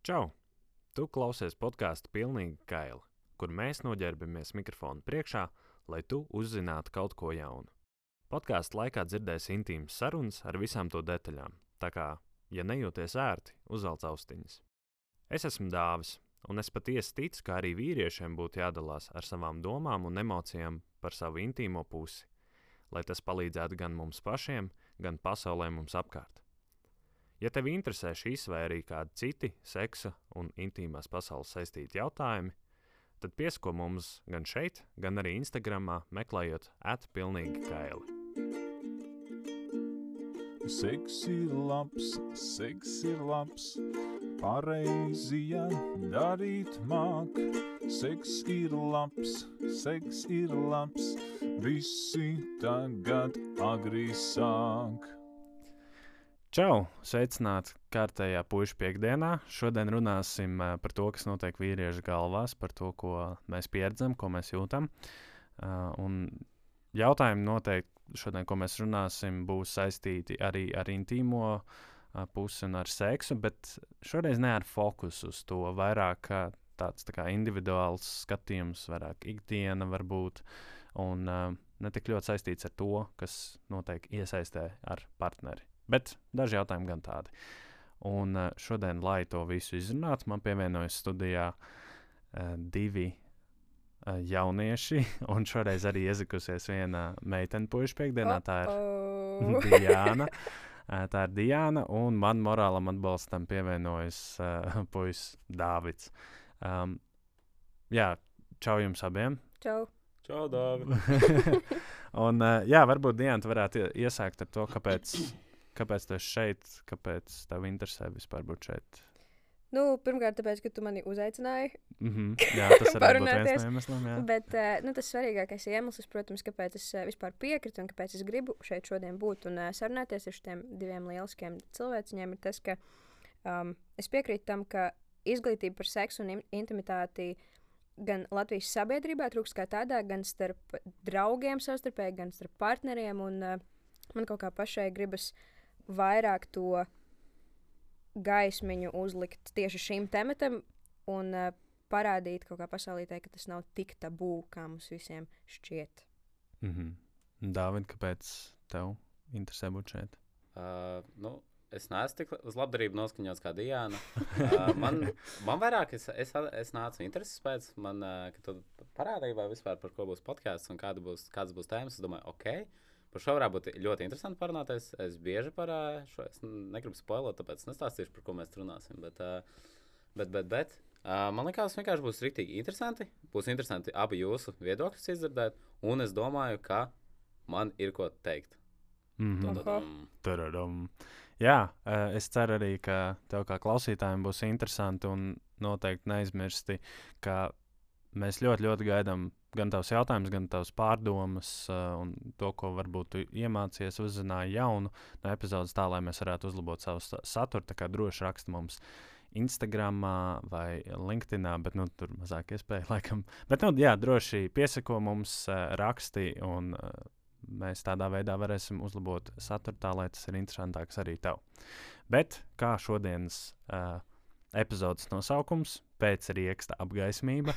Čau! Tu klausies podkāstu pilnīgi kaili, kur mēs noģērbamies mikrofonu priekšā, lai tu uzzinātu kaut ko jaunu. Podkāstu laikā dzirdēsi intīmas sarunas ar visām to detaļām, tā kā, ja nejūties ērti, uzvelc austiņas. Es esmu Dāvis, un es patiesi ticu, ka arī vīriešiem būtu jādalās ar savām domām un emocijām par savu intīmo pusi, lai tas palīdzētu gan mums pašiem, gan pasaulē mums apkārt. Ja tev interesē šīs vai arī kādi citi seksa un intīmās pasaules saistīti jautājumi, tad piesako mums gan šeit, gan arī Instagramā, meklējot atpilnīgi kaili. Seks ir labs, seks ir labs, pareizi, darīt māk. Seks ir labs, seks ir labs, visi tagad agri sāk. Čau! Sveicināti kārtējā puikas piekdienā. Šodien runāsim uh, par to, kas notiek vīriešu galvās, par to, ko mēs pieredzam, ko mēs jūtam. Uh, un jautājumi noteikti šodien, ko mēs runāsim, būs saistīti arī ar intīmo uh, pusi un ar seksu, bet šoreiz ne ar fokusu uz to. Vairāk tāds tā kā individuāls skatījums, vairāk ikdiena varbūt. Un ne tik ļoti saistīts ar to, kas notiek iesaistē ar partneri. Bet daži jautājumi gan tādi. Un uh, šodien, lai to visu izrunātu, man pievienojas studijā uh, divi uh, jaunieši, un šoreiz arī iezikusies viena meitene puikas piekdienā. Tā ir. Diana. Tā ir Diana, un man morālam atbalstam pievienojas uh, puisis Dāvids. Um, jā, čau jums abiem! Čau. Čau, Dāvi! un, uh, jā, varbūt Diana, tu varētu ie- iesākt ar to, kāpēc, kāpēc tu esi šeit, kāpēc tev interesē vispār būt šeit. Nu, pirmkārt, tāpēc, ka tu mani uzaicināji. Mm -hmm. Jā, tas ir viens no iemesliem. Jā. Bet uh, nu, tas svarīgākais iemesls, protams, kāpēc es uh, vispār piekrītu un kāpēc es gribu šeit šodien būt un uh, sarunāties ar šiem diviem lieliskiem cilvēkiem, ir tas, ka um, es piekrītu tam, ka izglītība par seksu un in intimitāti gan Latvijas sabiedrībā trūks kā tādā, gan starp draugiem savstarpēji, gan starp partneriem. Un, uh, man kaut kā pašai gribas vairāk to gaismiņu uzlikt tieši šim tematam un uh, parādīt kaut kā pasaulītē, ka tas nav tik tabū, kā mums visiem šķiet. Mm -hmm. Dāvid, kāpēc tev interesē būt šeit? Uh, nu, es neesmu tik uz labdarību noskaņots kā Diana. Uh, man, man vairāk, es, es, es nācu intereses pēc, man, uh, kad tu parādīji, vai vispār par ko būs podkāsts un kāda būs, kādas būs tēmas. Es domāju, ok, par šo varētu būt ļoti interesanti parunāties. Es bieži par šo, es negribu spoilot, tāpēc nestāstīšu, par ko mēs runāsim. Bet, bet, bet, bet man liekas, vienkārši būs rīktīgi interesanti. Būs interesanti abi jūsu viedokļus izdzirdēt, un es domāju, ka man ir ko teikt. Mm -hmm. Tadadam. Jā, es ceru arī, ka tev kā klausītājiem būs interesanti un noteikti neaizmirsti, ka mēs ļoti, ļoti gaidām gan tavus jautājumus, gan tavas pārdomas eh, un to, ko varbūt iemācījies, uzzināji jaunu no epizodes, tā lai mēs varētu uzlabot savu sa- saturu. Tā kā droši raksta mums Instagram vai LinkedIn, bet nu, tur mazāk iespēja laikam. Bet, nu, jā, droši piesako mums, eh, raksti un eh, mēs tādā veidā varēsim uzlabot saturu tā, lai tas ir interesantāks arī tev. Bet kā šodienas uh, epizodes nosaukums, pēc rieksta apgaismība,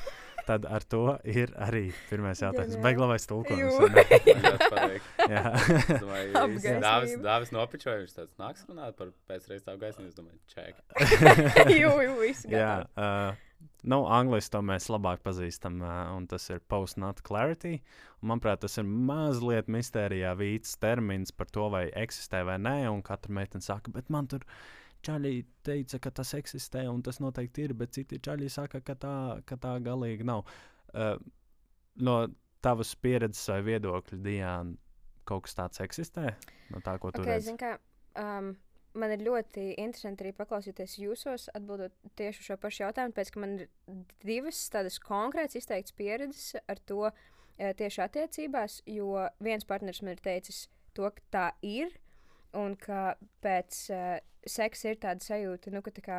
tad ar to ir arī pirmais jautājums. Jū. tulkojums. Jā. Dāvis, Dāvis nopičoja, viņš tāds nāks runāt par pēcreiz tā gaismu. Es domāju, ček. Jū, jū, viss Jā, uh, nu, angļuiski to mēs labāk pazīstam, uh, un tas ir post-not clarity. Un, manuprāt, tas ir mazliet mistērijā vīts termins par to, vai eksistē vai nē. Un katra meitene saka, bet man tur čaļi teica, ka tas eksistē, un tas noteikti ir, bet citi čaļi saka, ka tā, ka tā galīgi nav. Uh, no tavas pieredzes vai viedokļa, Diana, kaut kas tāds eksistē? No tā, ko tu Okay, redzi? kā, um, man ir ļoti interesanti arī paklausīties jūsos, atbildot tieši uz šo pašu jautājumu, tāpēc ka man ir divas tādas konkrētas izteiktas pieredzes ar to eh, tieši attiecībās, jo viens partneris man ir teicis to, ka tā ir, un ka pēc uh, seksa ir tāda sajūta, nu, ka tā kā,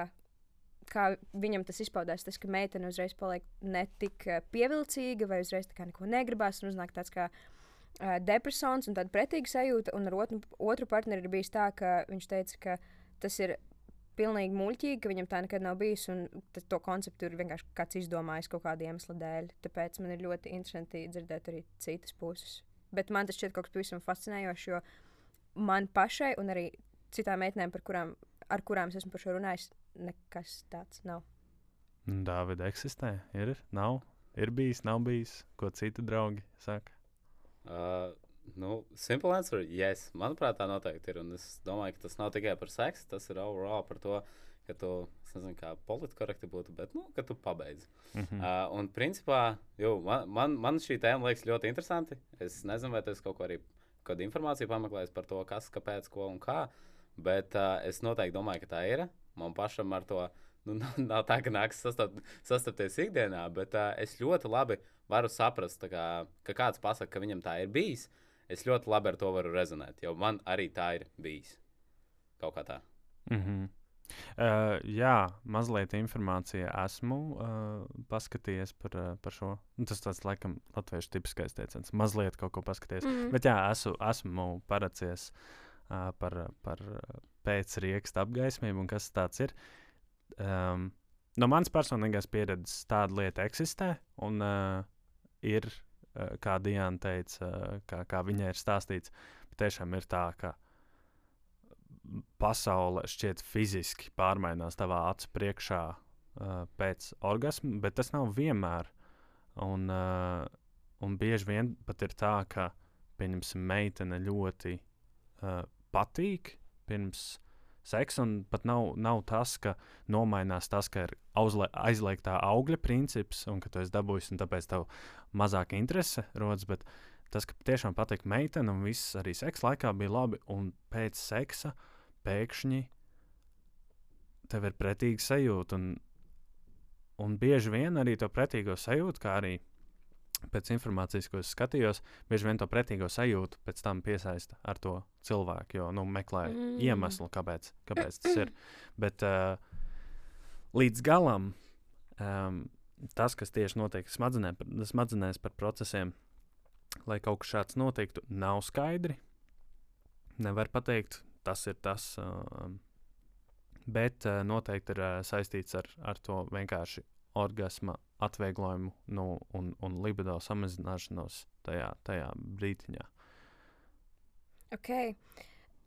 kā viņam tas izpaudās, tas, ka meitene uzreiz paliek ne tik eh, pievilcīga, vai uzreiz tā kā neko negribās, un uznāk tāds kā uh, depresons un tāda pretīga sajūta. Un ar otru, otru partneri ir bijis tā, ka viņš teica, ka tas ir pilnīgi muļķīgi, ka viņam tā nekad nav bijis. Un to konceptu ir vienkārši kāds izdomājis kaut kāda iemesla dēļ. Tāpēc man ir ļoti interesanti dzirdēt arī citas puses. Bet man tas šķiet kaut kas pavisam fascinējošs, jo man pašai un arī citām meitenēm, par kurām, ar kurām es esmu par šo runājis, nekas tāds nav. Dāvida eksistē, ir, nav, ir bijis, nav bijis, ko citi draugi saka. Uh, nu, simple answer, yes. Manuprāt, tā noteikti ir. Un es domāju, ka tas nav tikai par seksu, tas ir overall par to, ka tu, es nezinu, kā politkorekti būtu, bet, nu, ka tu pabeidz. Mhm. Uh, un, principā, jau, man, man, man šī tēma liekas ļoti interesanti. Es nezinu, vai tas kaut ko arī, kādu informāciju pameklējis par to, kas, kāpēc, ko un kā. Bet uh, es noteikti domāju, ka tā ir. Man pašam ar to nu, nav, tā, ka nāks sastap, sastapties ikdienā, bet uh, es ļoti labi varu saprast, kā, ka kāds pasakā, ka viņam tā ir bijis. Es ļoti labi ar to varu rezonēt, jo man arī tā ir bijis. Kaut kā tā. Mm -hmm. Uh, jā, mazliet informācija esmu uh, paskatījies par, uh, par šo. Nu, tas tāds, laikam, latviešu tipiskais teiciens. Mazliet kaut ko paskatījies. Mm. Bet jā, esmu, esmu paracies uh, par, par pēcriekstu apgaismību un kas tas ir. Um, no manas personīgās pieredzes tāda lieta eksistē un uh, ir, uh, kā Diana teica, uh, kā, kā viņai ir stāstīts, tiešām ir tā, ka pasaule šķiet fiziski pārmainās tavā acu priekšā uh, pēc orgasma, bet tas nav vienmēr. Un, uh, un bieži vien pat ir tā, ka, pieņemsim, meitene ļoti uh, patīk pirms seksa, un pat nav, nav tas, ka nomainās tas, ka ir auzle, aizliegtā augļa princips, un ka tu esi dabūjis, un tāpēc tev mazāk interese rodas. Bet tas, ka tiešām patīk meitene, un viss arī seksa laikā bija labi, un pēc seksa pēkšņi tev ir pretīga sajūta. Un, un bieži vien arī to pretīgo sajūtu, kā arī pēc informācijas, ko es skatījos, bieži vien to pretīgo sajūtu pēc tam piesaista ar to cilvēku, jo nu, meklē mm. Iemeslu, kāpēc, kāpēc tas ir. Bet uh, līdz galam um, tas, kas tieši notiek smadzenē, smadzenēs par procesiem, lai kaut kas šāds notiktu, nav skaidri. Nevar pateikt, tas ir tas. Uh, bet uh, noteikti ir uh, saistīts ar, ar to vienkārši orgasma atvieglojumu nu, un, un libido samazināšanos tajā, tajā brīdiņā. Ok.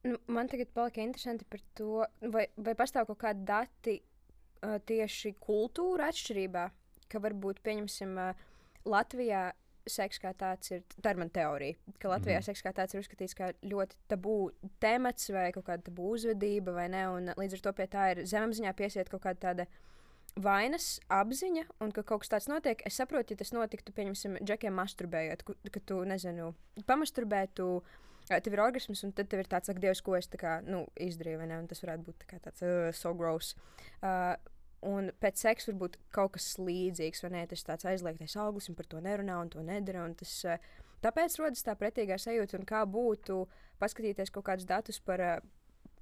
Nu, man tagad palika interesanti par to, vai, vai pastāv kaut kādi dati uh, tieši kultūra atšķirībā, ka varbūt, pieņemsim, uh, Latvijā seks kā tāds ir, tā ir mana teorija, ka Latvijā mm seks kā tāds ir uzskatīts kā ļoti tabū temats vai kaut kāda tabū uzvedība, vai ne, un līdz ar to pie tā ir zemapziņā piesiet kaut kāda tāda vainas apziņa, un ka kaut kas tāds notiek. Es saprotu, ja tas notiktu, pieņemsim, džekiem masturbējot, ku- ka tu, nezinu, pamasturbētu. Tev ir orgasms, un tad tev ir tāds, ka Dievs, ko es tā kā, nu, izdarīju, vai ne? Un tas varētu būt tā kā tāds uh, so gross. Uh, un pēc seksa var būt kaut kas līdzīgs, vai ne? Tas tāds aizliegtais auglis, un par to nerunā, un to nedara. Un tas, uh, tāpēc rodas tā pretīgā sajūta, un kā būtu paskatīties kaut kādus datus par uh,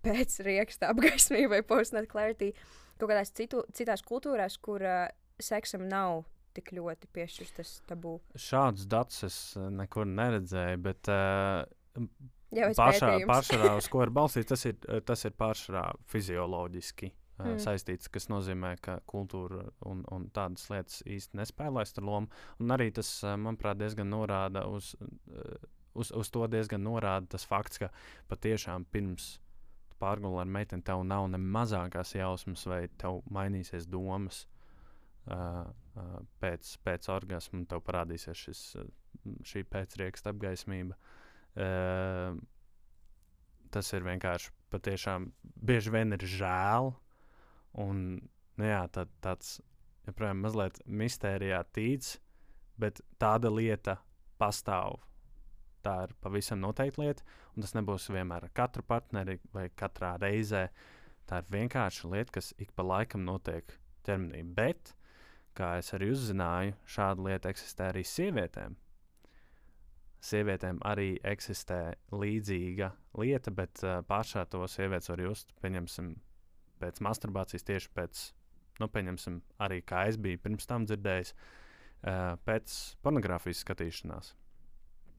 pēcrieksta apgaismību vai postnat clarity kaut kādās citu, citās kultūrās, kur uh, seksam nav tik ļoti piešķirts tas tabū. Šādus datus es nekur neredzēju, bet uh, Jā, Pāršā, pārsvarā, uz ko ir balstīts, tas ir, eh, tas ir pārsvarā fizioloģiski Mm. saistīts, kas nozīmē, ka kultūra un, un tādas lietas īsti nespēlēs tur lomu. Un arī tas, manuprāt, diezgan norāda uz, uz, uz to diezgan norāda tas fakts, ka patiešām pirms pārgulē ar meiteni tev nav ne mazākās jausmas, vai tev mainīsies domas. Uh, uh, pēc, pēc orgasma tev parādīsies šis, šī pēcrieksta apgaismība. Uh, tas ir vienkārši patiešām bieži vien ir žēl. Un, nu jā, tā, tāds joprojām mazliet mistērijā tīts, bet tāda lieta pastāv. Tā ir pavisam noteikta lieta, un tas nebūs vienmēr ar katru partneri vai katrā reizē. Tā ir vienkārši lieta, kas ik pa laikam notiek ķermenī. Bet, kā es arī uzzināju, šāda lieta eksistē arī sievietēm sievietēm arī eksistē līdzīga lieta, bet uh, pašā to sievietes var just, pieņemsim, pēc masturbācijas, tieši pēc, nu, pieņemsim, arī kā es biju pirms tam dzirdējis, uh, pēc pornogrāfijas skatīšanās.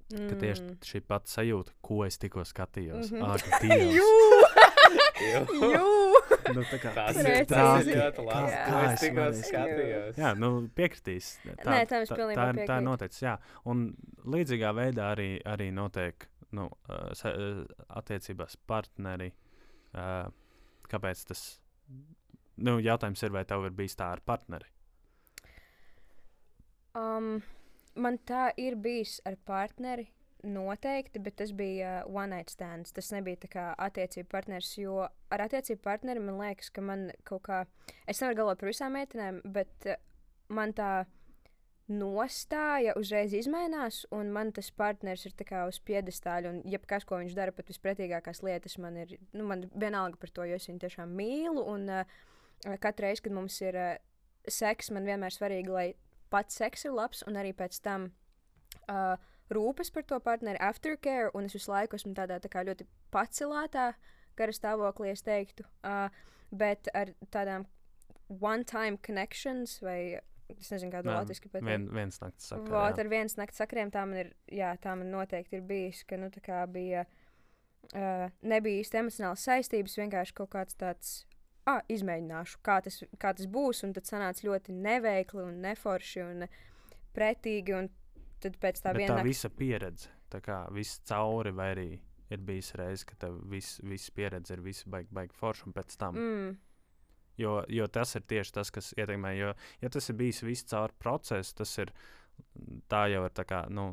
Mm. Ka tieši šī pati sajūta, ko es tikko skatījos, mm -hmm. ak, Dievs! Jū! Jū. Jū! nu, tā kā Tas ir- tas ir ļoti labi. To Kā es tikko skatījos. Jā, nu, piekritīs. Tā, Nē, tā, tā, tā ir piekrītu. noticis. Jā. Un līdzīgā veidā arī, arī notiek nu, sa- uh, attiecībās partneri. Uh, kāpēc tas? Nu, jautājums ir, vai tev ir bijis tā ar partneri? Um, man tā ir bijis ar partneri. Noteikti, bet tas bija uh, one night stands. Tas nebija tā kā attiecību partneris. Jo ar attiecību partneri man liekas, ka man kaut kā. Es nevaru galvot par visām meitenēm, bet uh, man tā nostāja uzreiz izmainās, un man tas partneris ir uz piedestāļa. Un jebkas, ko viņš dara, pat vispretīgākās lietas, man ir nu, man vienalga par to, jo es viņu tiešām mīlu. Un uh, katru reizi, kad mums ir uh, seks, man vienmēr svarīgi, lai pats seks ir labs, un arī pēc tam uh, rūpes par to partneri, aftercare, un es visu laiku esmu tādā tā ļoti pacelātā gara stāvoklī, es teiktu. Uh, bet ar tādām one-time connections, vai es nezinu, kādu Jā, latviešu pateikt. Vien, viens nakts Vot sakarā. ar vienas naktas sakriem tā man ir, jā, tā man noteikti ir bijis, ka, nu, tā kā bija, uh, nebija īsti emocionāls saistības, vienkārši kaut kāds tāds, ah, izmēģināšu, kā tas, kā tas būs, un tad sanāca ļoti neveikli un neforši un pretīgi, un tad pēc tā Bet tā viena nakts, visa pieredze, tā kā viss cauri, vai arī ir bijis reizes, ka tev viss vis pieredze ir visi baigi, baigi forši, un pēc tam. mm, Jo, jo tas ir tieši tas, kas ietekmē. Jo, ja tas ir bijis viss caur procesu, tas ir. Tā jau ir tā kā, nu,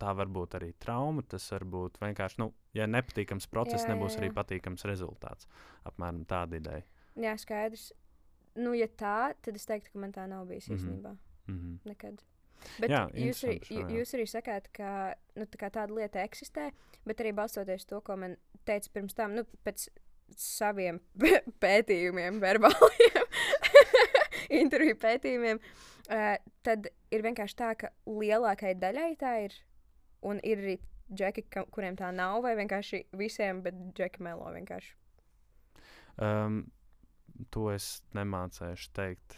tā var būt arī trauma. Tas var būt vienkārši, nu, ja nepatīkams process, Jā, jā, nebūs arī jā. patīkams rezultāts. Apmēram tāda ideja. jā, skaidrs. Nu, ja tā, tad es teiktu, ka man tā nav bijis Mhm. īstenībā. Mm -hmm. Nekad. Bet Jā, jūs, arī, šo, jā. jūs arī sakāt, ka nu, tā tāda lieta eksistē, bet arī balstoties to, ko man teica pirms tam, nu, pēc saviem pētījumiem, verbāliem, interviju pētījumiem, uh, tad ir vienkārši tā, ka lielākai daļai tā ir, un ir arī džeki, kuriem tā nav, vai vienkārši visiem, bet džeki melo vienkārši. Um, to es nemācēšu teikt.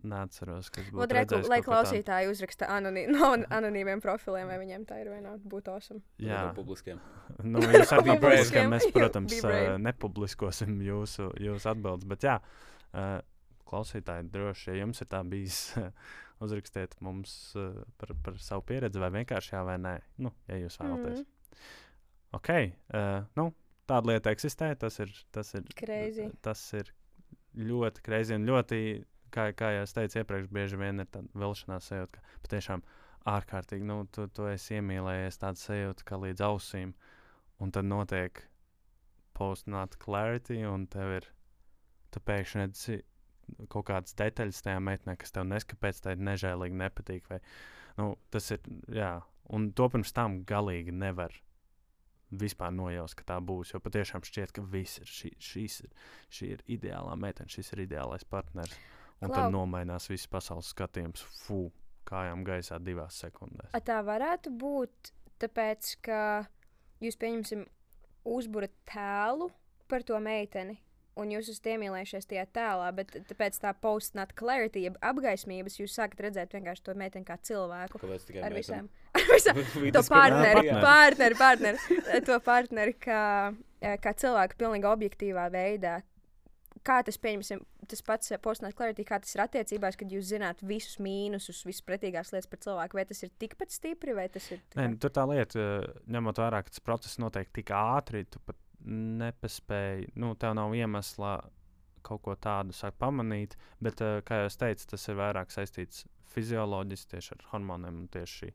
Neatceros, kas būtu. Reku, redzējis lai klausītāji uzraksta anonī no anonīmiem profiliem, vai viņiem tā ir vai nav, būtu awesome. Jā, No publiskiem. nu, jūs arī publiskajam mēs, protams, nepubliskosim jūsu, jūsu atbildes. Bet, jā, klausītāji, droši, ja jums ir tā bijis, uzrakstiet mums par, par savu pieredzi, vai vienkārši jā, vai nē. Nu, ja jūs vēlaties. Mhm. Ok, uh, nu, tāda lieta eksistē. Tas ir, tas ir, Crazy. tas ir ļoti greizi un ļoti, kā, kā jau es teicu iepriekš, bieži vien ir tāda vilšanās sajūta, ka patiešām ārkārtīgi, nu, tu, tu esi iemīlējies tādu sajūtu, ka līdz ausīm, un tad notiek post-nut clarity, un tev ir, tu pēkšņi redzi kaut kādas detaļas tajā meitenē, kas tev neskapēc, tai nežēlīgi nepatīk, vai, nu, tas ir, jā, un to pirms tam galīgi nevar vispār nojaust, ka tā būs. Jo patiešām šķiet, ka viss ir šī, šīs ir, šī ir ideālā meitene, šis ir ideālais partners. Un Klau. tad nomainās viss pasaules skatījums, fu, kājām gaisā divās sekundēs. A, tā varētu būt, tāpēc, ka jūs pieņemsim uzbūrat tēlu par to meiteni. Un jūs esat iemīlējušies tajā tēlā, bet pēc tā post-nut clarity, jeb apgaismības, jūs sākat redzēt vienkārši to meiteni kā cilvēku. Kāpēc tikai Ar meitene? visām. To partneri, partneri, partneri, to partneri kā, kā cilvēku pilnīgi objektīvā veidā. Kā tas, pieņemsim, tas pats postnāt clarity, kā tas ir attiecībās, kad jūs zināt visus mīnusus, visas pretīgās lietas par cilvēku, vai tas ir tikpat stipri, vai tas ir. tā Nē, nu, tur tā lieta, ņemot vērā, ka tas process notiek tik ātri, tu pat nepaspēji, nu, tev nav iemesla kaut ko tādu sāk pamanīt. Bet, kā jau es teicu, tas ir vairāk saistīts fizioloģiski tieši ar hormoniem un tieši šī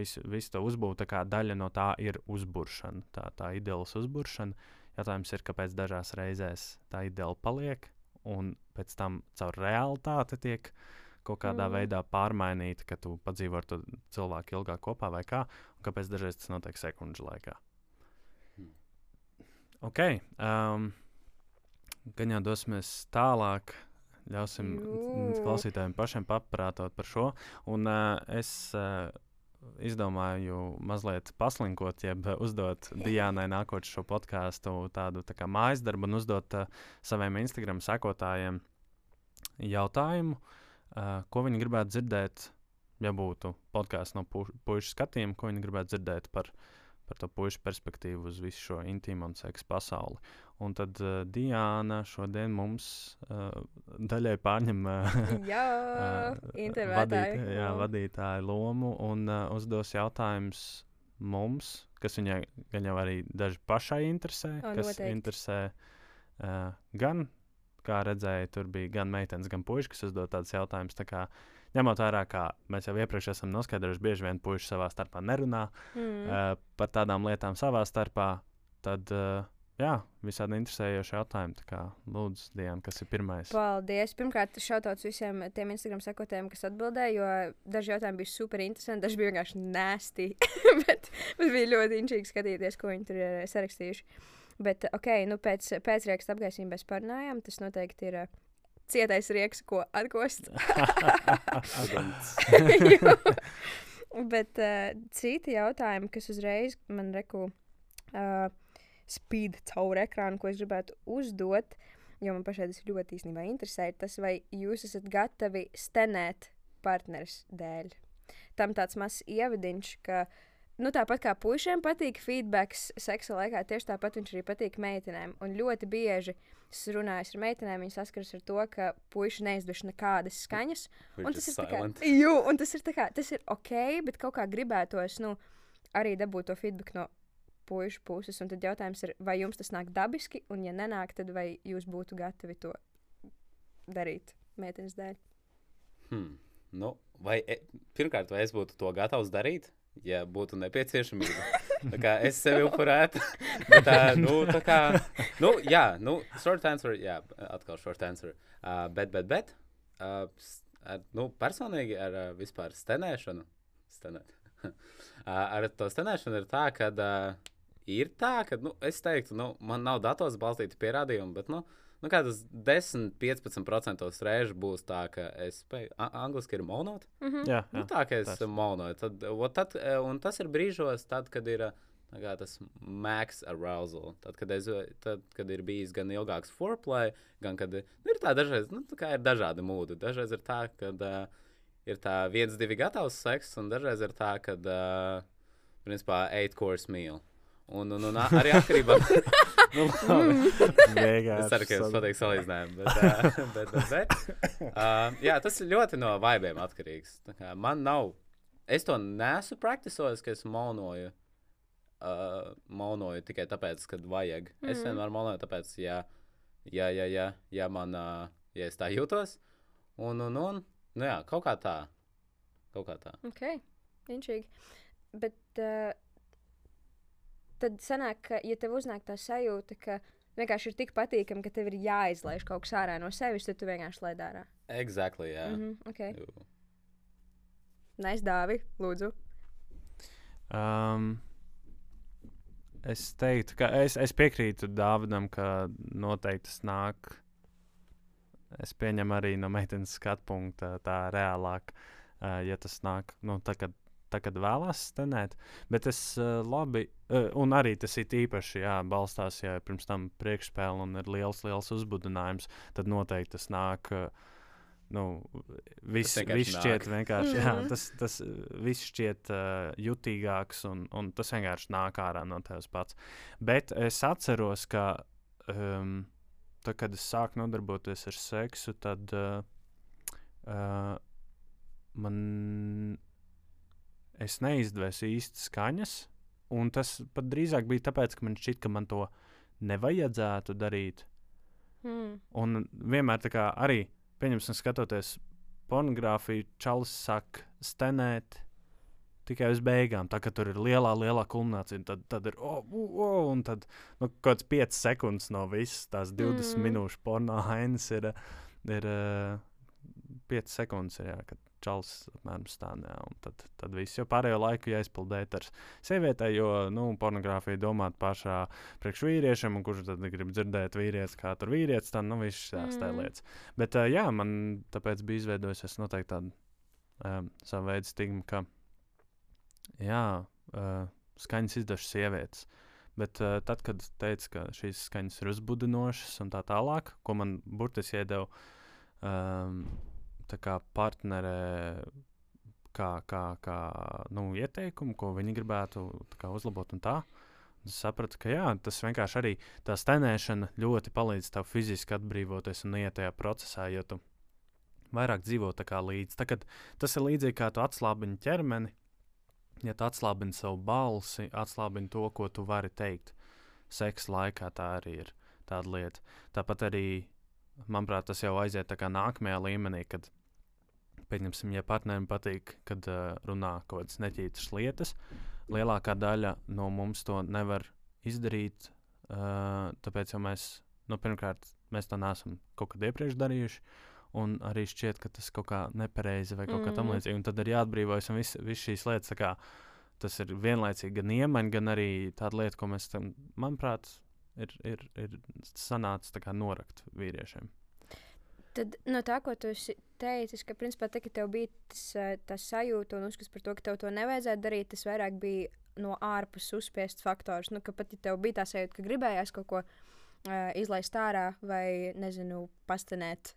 visu, visu to uzbūvē. Kā daļa no tā ir uzbūvēšana, tā, tā ideāls uzbūvēšana. Jautājums ir, kāpēc dažās reizēs tā ideāli paliek, un pēc tam caur realitāti tiek kaut kādā Mm. mm. veidā pārmainīta, ka tu padzīvo ar to cilvēku ilgāk kopā vai kā, un kāpēc dažreiz tas notiek sekundžu laikā. Hmm. Ok, um, gan jau dosimies tālāk. Ļausim Jū. klausītājiem pašiem paprātot par šo. Un uh, es uh, izdomāju mazliet paslinkot, jeb uzdot Dijānai nākot šo podkāstu tādu tā kā mājas darbu un uzdot uh, saviem Instagram sekotājiem jautājumu, uh, ko viņi gribētu dzirdēt, ja būtu podkāsts no pu puikas skatījuma, ko viņi gribētu dzirdēt par, par to puikas perspektīvu uz visu šo intīmu un seksu pasauli. Un tad uh, Diana šodien mums uh, daļai pārņem uh, Jā, intervētāju. vadīt, jā, lomu. vadītāju lomu un uh, uzdos jautājumus mums, kas viņai gan jau arī daži pašai interesē, O, kas noteikti. interesē uh, gan, kā redzēja, tur bija gan meitenes, gan puikas, kas uzdod tādus jautājumus. Tā kā, ņemot vērā, kā mēs jau iepriekš esam noskaidrojuši, bieži vien puikas savā starpā nerunā Mm. mm. uh, par tādām lietām savā starpā, tad uh, jā, visādi interesējoši jautājumi. Tā kā lūdzu, Diana, kas ir pirmais? Paldies! Pirmkārt, šautauts visiem tiem Instagram sekotājiem, kas atbildēja, jo daži jautājumi bija super interesanti, daži bija vienkārši nēsti. bet bet bija ļoti inčīgi skatīties, ko viņi tur ir eh, sarakstījuši. Bet, ok, nu pēc, pēc rīksta apgaismības mēs parunājām. Tas noteikti ir uh, cietais rieks, ko atgost. Jo- Bet uh, citi jautājumi, kas uzreiz man reku uh, spīd cauri ekrānu, ko es gribētu uzdot, jo man pašai tas ļoti īstenībā interesē, tas, vai jūs esat gatavi stenēt partneris dēļ. Tam tāds mazs ievadiņš, ka nu, tāpat kā puišiem patīk feedbacks seksa laikā, tieši tāpat viņš arī patīk meitenēm. Un ļoti bieži es runāju ar meitenēm, viņas saskaras ar to, ka puiši neizduši nekādas skaņas. Un tas, kā, jū, un tas ir kā, tas ir ok, bet kaut kā gribētos nu, arī dabūt to feedback no puikas puses. Un tad jautājums ir, vai jums tas nāk dabiski, un ja nenāk, tad vai jūs būtu gatavi to darīt meitenes dēļ? Hmm. Nu, vai, e, pirmkārt, vai es būtu to gatavs darīt, ja būtu nepieciešamība? Tā es sevi upurētu. bet, uh, nu, tā kā, nu, jā, nu, short answer, jā, atkal short answer. Uh, bet, bet, bet, uh, ar, nu, personīgi ar uh, vispār stenēšanu, stenēt. uh, ar to stenēšanu ir tā, ka uh, ir tā, ka, nu, es teiktu, nu, man nav datos balstīti pierādījumi, bet, nu, nu kādas 10-15% reižu būs tā, ka es spēju, a- angliski ir monot. Mhm. jā, Nu, jā. tā kā es tas. monoju, tad, tad, eh, un tas ir brīžos, tad, kad ir kā tas max arousal. Tad, kad, es, tad, kad ir bijis gan ilgāks foreplay, gan kad nu, ir tā dažreiz, nu, tā kā ir dažādi mūdi. Dažreiz ir tā, ka uh, ir tā viens, divi gatavs seks, un dažreiz ir tā, ka, uh, principā, eight course meal. Un, un, un arī atkarībā nu, labi. Beigās Es ceru, ka jums sad- patīk salīdzinājumi. Bet, bet, bet, bet, uh, jā, tas ir ļoti no vaibiem atkarīgs. Tā kā Man nav, es to nesu praktisojis, ka es monoju. Uh, monoju tikai tāpēc, ka vajag. Mm. Es Mhm. vienmēr monoju, tāpēc, ja, ja, ja, ja, ja man, uh, ja es tā jūtos, un, un, un, nu jā, kaut kā tā. Kaut kā tā. Ok, inčīgi. Bet uh, tad sanāk, ka, ja tev uznāk tā sajūta, ka vienkārši ir tik patīkami, ka tev ir jāizlaiž kaut kas ārā no sevis, tad tu vienkārši laid ārā. Exactly, jā. Mm -hmm, okay. Jū. Nais dāvi, lūdzu. Um, es teiktu, ka es, es piekrītu Dāvidam, ka noteikti tas nāk. Es pieņemu arī no meitenes skatu punkta tā reālāk, uh, ja tas nāk nu, tā, kad, tā, kad vēlās stenēt. Bet es uh, labi, uh, un arī tas ir īpaši, jā, balstās, ja ir pirms tam priekšspēle un ir liels, liels uzbudinājums, tad noteikti tas nāk. Uh, Nu, viss, viss šķiet vienkārši, jā, Mhm. tas, tas viss šķiet uh, jutīgāks, un, un tas vienkārši nāk ārā no tevis pats. Bet es atceros, ka um, tad, kad es sāku nodarboties ar seksu, tad uh, uh, man es neizdevēju īsti skaņas. Un tas pat drīzāk bija tāpēc, ka man šķiet, ka man to nevajadzētu darīt. Hmm. Un vienmēr tā kā arī, pieņemsim, skatoties pornogrāfiju, čalis saka, stenēt tikai uz beigām. Tā kā tur ir lielā, lielā kulminācija, tad, tad ir, oh, oh, oh, un tad nu, kaut kāds 5 sekundes no visas tās 20 Mm. mm. minūšu porno hainas ir, ir uh, 5 sekundes, ir, jā, kad čalis apmēram stāv. jā, un Tad, tad viss jau pārējo laiku jāizpildīt ar sievietei, jo nu, pornogrāfija domāta pašā priekš vīriešiem, un kurš tad grib dzirdēt vīrietis, kā tur vīrietis, tad nu, viss tās tā Mm. lietas. Bet uh, jā, man tāpēc bija izveidojusies noteikti tāda um, sava veida stigma, ka jā, uh, skaņas izdažas sievietes. Bet uh, tad, kad teica, ka šīs skaņas ir uzbudinošas un tā tālāk, ko man burtiski iedeva um, tā kā partnere, kā, kā, kā nu, ieteikumu, ko viņi gribētu kā, uzlabot. Es sapratu, ka jā, tas vienkārši arī tā stenēšana ļoti palīdz tev fiziski atbrīvoties un iet tajā procesā, jo tu vairāk dzīvo līdzi. Tā, tas ir līdzīgi kā tu atslābini ķermeni, ja tu atslābini savu balsi, atslābini to, ko tu vari teikt. Seksa laikā tā arī ir tāda lieta. Tāpat arī, manuprāt, tas jau aiziet tā kā nākamajā līmenī, kad, pieņemsim, ja partnerim patīk, kad uh, runā kaut kādas neķītas lietas, lielākā daļa no mums to nevar izdarīt, uh, tāpēc jau mēs, nu, pirmkārt, mēs to neesam kaut kad iepriekš darījuši. Un arī šķiet, ka tas kaut kā nepareizi vai kaut kā Mhm. tamlīdzīga. Un tad ir jāatbrīvojas un viss vis šīs lietas. Kā, tas ir vienlaicīgi gan iemaņa, gan arī tāda lieta, ko mēs tam, manuprāt, ir, ir, ir sanācis kā norakt vīriešiem. Tad no tā, ko tu esi teicis, ka principā tā, ka tev bija tas, eh, tas sajūta un uzskats par to, ka tev to nevajadzētu darīt, tas vairāk bija no ārpuses uzspiests faktors. Nu, ka pat ja tev bija tā sajūta, ka gribējās kaut ko uh, izlaist ārā vai, nezinu, pastanēt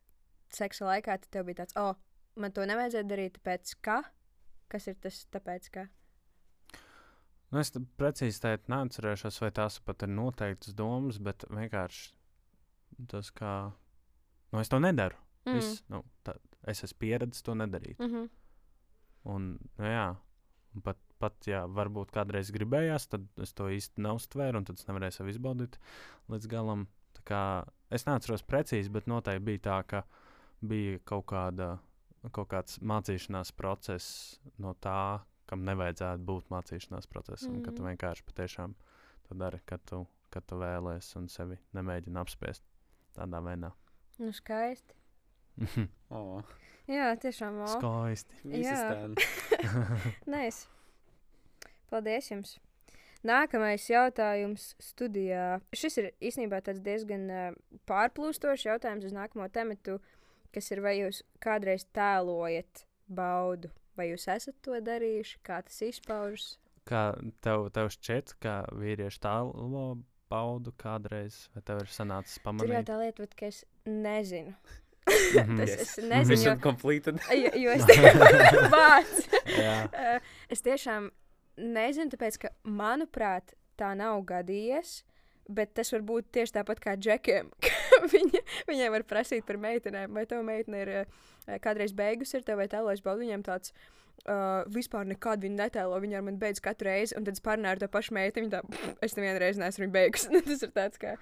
seksa laikā, tad tev bija tāds, oh, man to nevajadzētu darīt, tāpēc ka? Kas ir tas, tāpēc ka? Nu, es precīzi teikt, neatcerēšos, vai tās pat ir noteiktas domas, bet vienkārši tas, kā. Nu, es to nedaru. Mm. Viss, nu, tā, es esmu pieredzējis to nedarīt. Mm -hmm. Un, nu, jā, un pat, pat, ja varbūt kādreiz gribējās, tad es to īsti neuztvēru, un tad es nevarēju sev izbaudīt līdz galam. Tā Kā, es neatceros precīzi, bet noteikti bija tā, ka bija kaut, kāda, kaut kāds mācīšanās process no tā, kam nevajadzētu būt mācīšanās procesam. Mm. Kad tu Mhm. vienkārši patiešām to dari, kad tu, kad tu vēlēsies un sevi nemēģini apspiest tādā veidā. Nu, skaisti. Oh, Jā, tiešām. O. Skaisti. Jā. Nē, paldies jums. Nākamais jautājums studijā. Šis ir īstenībā tāds diezgan uh, pārplūstošs jautājums uz nākamo tematu, kas ir, vai jūs kādreiz tēlojat baudu, vai jūs esat to darījuši, kā tas izpaužas. Kā tev, tev šķiet, ka vīrieši tālu baudu kādreiz, vai tev ir sanācis Tur jau pamanīt? tā lieta, ka es nezinu. Mhm. tas Yes. es nezinu, jo, jo, es tiešām vārds. Uh, es tiešām nezinu, tāpēc, ka, manuprāt, tā nav gadījies. Bet tas var būt tieši tāpat kā džekiem. ka Viņa, viņai var prasīt par meitenēm, vai tev meitene ir uh, kādreiz beigusi, ir tev vai tēlojas baudu. Viņam tāds uh, vispār nekad viņa netēlo, viņa ar mani beidz katru reizi, un tad es parunāju ar to pašu meiteni. viņa Tā, "Pff, es nevienu reizi neesmu beigusi. tas ir tāds kā.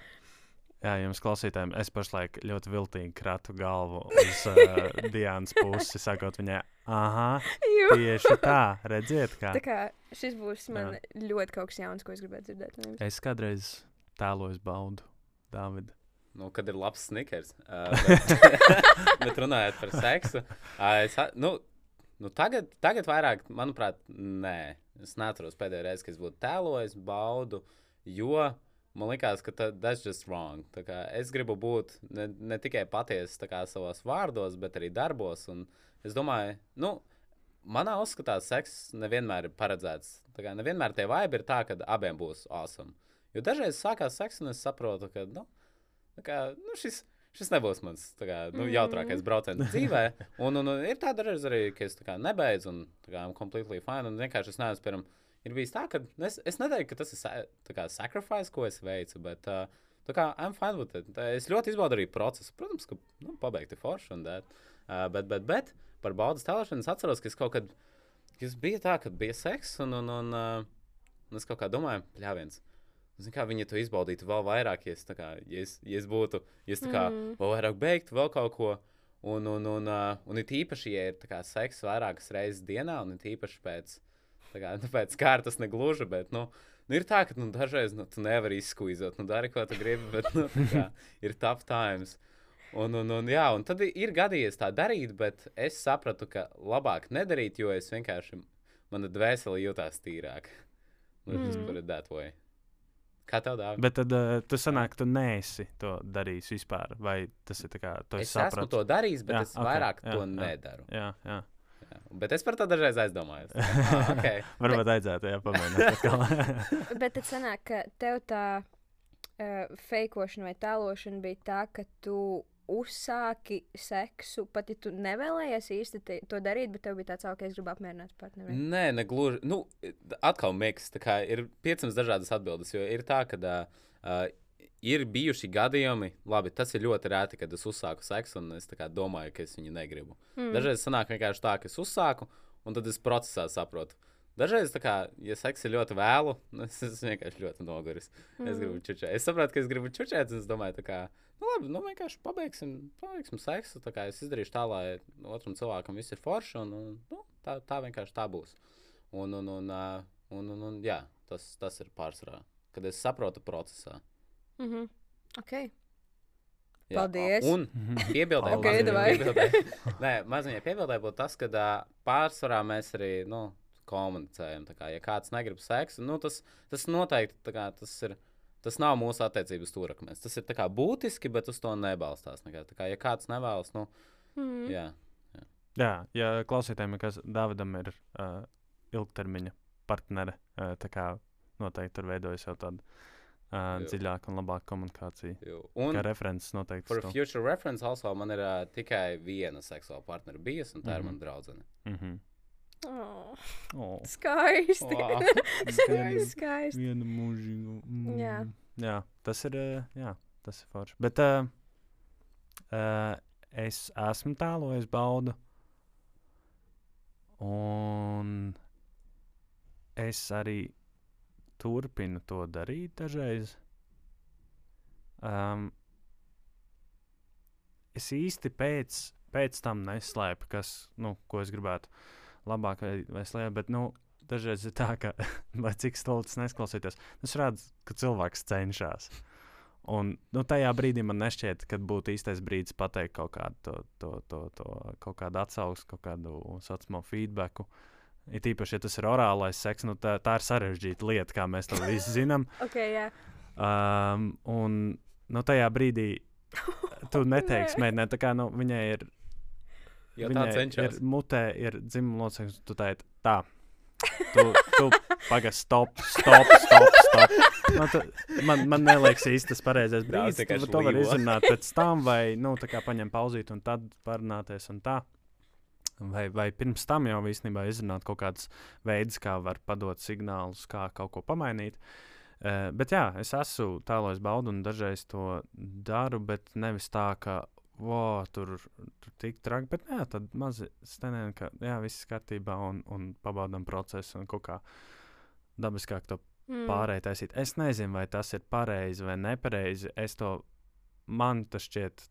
Jā, jums klausītājiem, es pašlaik ļoti viltīgi kratu galvu uz uh, Dienas pusi, sakot viņai, ah, tieši tā, redziet, kā. Tā kā šis būs man ļoti kaut kas jauns, ko es gribētu dzirdēt. no jums. Es kādreiz tēloju baudu, Dāvidu. Nu, kad ir labs snikers. Uh, bet, bet runājot par seksu, uh, es, a- nu, nu tagad, tagad vairāk, manuprāt, nē. Es neatceros pēdējo reizi, kad es būtu tēlojis baudu, jo man liekas, ka ta- that's just wrong. Es gribu būt ne, ne tikai patiesa savos vārdos, bet arī darbos. Un es domāju, nu, manā uzskatā seks nevienmēr ir paredzēts. Kā nevienmēr tie vibe ir tā, ka abiem būs awesome. Jo dažreiz sākās seks, un es saprotu, ka nu, kā, nu, šis, šis nebūs mans kā, nu, Mhm. jautrākais brauciens dzīvē. Un, un, un ir tāda reize arī, ka es kā nebeidzu, un kā I'm completely fine. Un vienkārši es neesmu, piemēram, ir bijis tā, ka es, es neteiktu, ka tas ir kā sacrifice, ko es veicu, bet uh, kā I'm fine with it. Es ļoti izbaudu arī procesu. Protams, ka nu, pabeigti forši un tā. Uh, bet, bet, bet par baudas tēlošanu es atceros, ka es kaut kad, kas bija tā, ka bija seks, un, un, un, uh, un es kaut kā domāju, pļāviens. Zinu, kā viņi to izbaudītu vēl vairāk, ja es, kā, ja es, ja es būtu, ja es kā Mm. vēl vairāk beigtu, vēl kaut ko. Un, un, un, uh, un it īpaši, ja ir tā kā seks vairākas reizes dienā, un it īpaši pēc, tā kā, nu, pēc kārtas negluži, bet, nu, nu ir tā, ka nu, dažreiz nu, tu nevari izskuizot, nu, dari, ko tu gribi, bet, nu, tā kā, ir tough times. Un, un, un, jā, un tad ir gadījies tā darīt, bet es sapratu, ka labāk nedarīt, jo es vienkārši, mana dvēsele jutās tīrāk. Let's just Mm. put it that way. Kā tev dāvā? Bet tad uh, tu sanāk, tu neesi to darījis vispār, vai tas ir tā kā, tu Es esi esmu sapratu? to darījis, bet Jā, es ok, okay, vairāk jā, to jā. nedaru. Jā, jā. Bet es par to dažreiz aizdomājos. Ah, okay. Varbūt vajadzētu, jā, pamēģināt atkal. Bet tad sanāk, ka tev tā uh, feikošana vai tēlošana bija tā, ka tu uzsāki seksu, pat ja tu nevēlējies īsti te, to darīt, bet tev bija tāds, ka es gribu apmierināt partneri. Nē, ne gluži. Nu, atkal miks, tā kā ir 500 dažādas atbildes, jo ir tā, ka uh, ir bijuši gadījumi, labi, tas ir ļoti rēti, kad es uzsāku seksu, un es kā, domāju, ka es viņu negribu. Mm. Dažreiz sanāk vienkārši tā, ka es uzsāku, un tad es procesā saprotu. Dažreiz, kā, ja seks ir ļoti vēlu, es esmu vienkārši ļoti noguris. Mm. Es gribu čučēt. Es saprotu, ka es gribu čučēt, un es domāju, ka, nu, labi, nu, vienkārši pabeigsim, pabeigsim seksu. Kā es izdarīšu tā, lai otram cilvēkam viss ir forši, un, un nu, tā, tā vienkārši tā būs. Un, un, un, un, un, un, un jā, tas, tas ir pārsvarā, kad es saprotu procesā. Mm -hmm. okay. Jā, Paldies. Un piebildēju, okay, piebildēju. Nē, mazliet piebildēju, būtu tas, ka pārsvarā mēs arī nu, komunicējam. Kā, ja kāds negrib seksu, nu, tas, tas noteikti kā, tas ir. Tas nav mūsu attiecības stūrakmens. Tas ir kā, būtiski, bet uz to nebalstās. Kā, ja kāds nevēlas, nu, mm. jā, jā. jā, ja klausītājiem, kas Dāvidam ir uh, ilgtermiņa partneri, uh, tā kā noteikti tur veidojas jau tāda uh, dziļāka un labāka komunikācija. Jo. Un kā references noteikti. Par future reference also man ir uh, tikai viena seksuāla partnera bijusi, un tā mm -hmm. ir mhm. mana draudzene. Mm -hmm. Oh, oh. Skaisti. Wow. skaisti. skaisti. Vienu mūžīgu. Mm. Jā. jā, tas ir, jā, tas ir forši. Bet uh, uh, es esmu tēlojis baudu. Un es arī turpinu to darīt dažreiz. Um, es īsti pēc, pēc tam neslēpu, kas, nu, ko es gribētu labāk vai, vai slēpt, bet nu, dažreiz ir tā, ka, lai cik stulbs nesklausītos, es redzu, ka cilvēks cenšas. Un nu, tajā brīdī man nešķiet, ka būtu īstais brīdis pateikt kaut kādu, to, to, to, to, kaut kādu atsauksmi, kaut kādu sociālo feedbacku. Uh, It īpaši, ja tas ir orālais seks, nu tā, tā ir sarežģīta lieta, kā mēs to visi zinām. okay, yeah. um, un nu, tajā brīdī tu neteiksi, mēģināt, tā kā nu, viņai ir. Jo viņai ir mutē, ir dzimuma loceklis, tu teici tā. Tu, tu pagaidi, stop, stop, stop. stop. Nu, tu, man, man neliekas īsti tas pareizais brīdis. Tu to vari izrunāt pēc tam, vai nu, paņemt pauzīt un tad parunāties un tā. Vai, vai pirms tam jau īstenībā izrunāt kaut kādas veidus, kā var padot signālus, kā kaut ko pamainīt. Uh, bet jā, es esmu tālāk baudu un dažreiz to daru, bet nevis tā, ka wow, tur, tur tik traki, bet jā, tad mazi stenēni, ka jā, viss kārtībā un, un pabaudām procesu un kaut kā dabiskāk to mm. pārēj taisīt. Es nezinu, vai tas ir pareizi vai nepareizi. Es to man tas šķiet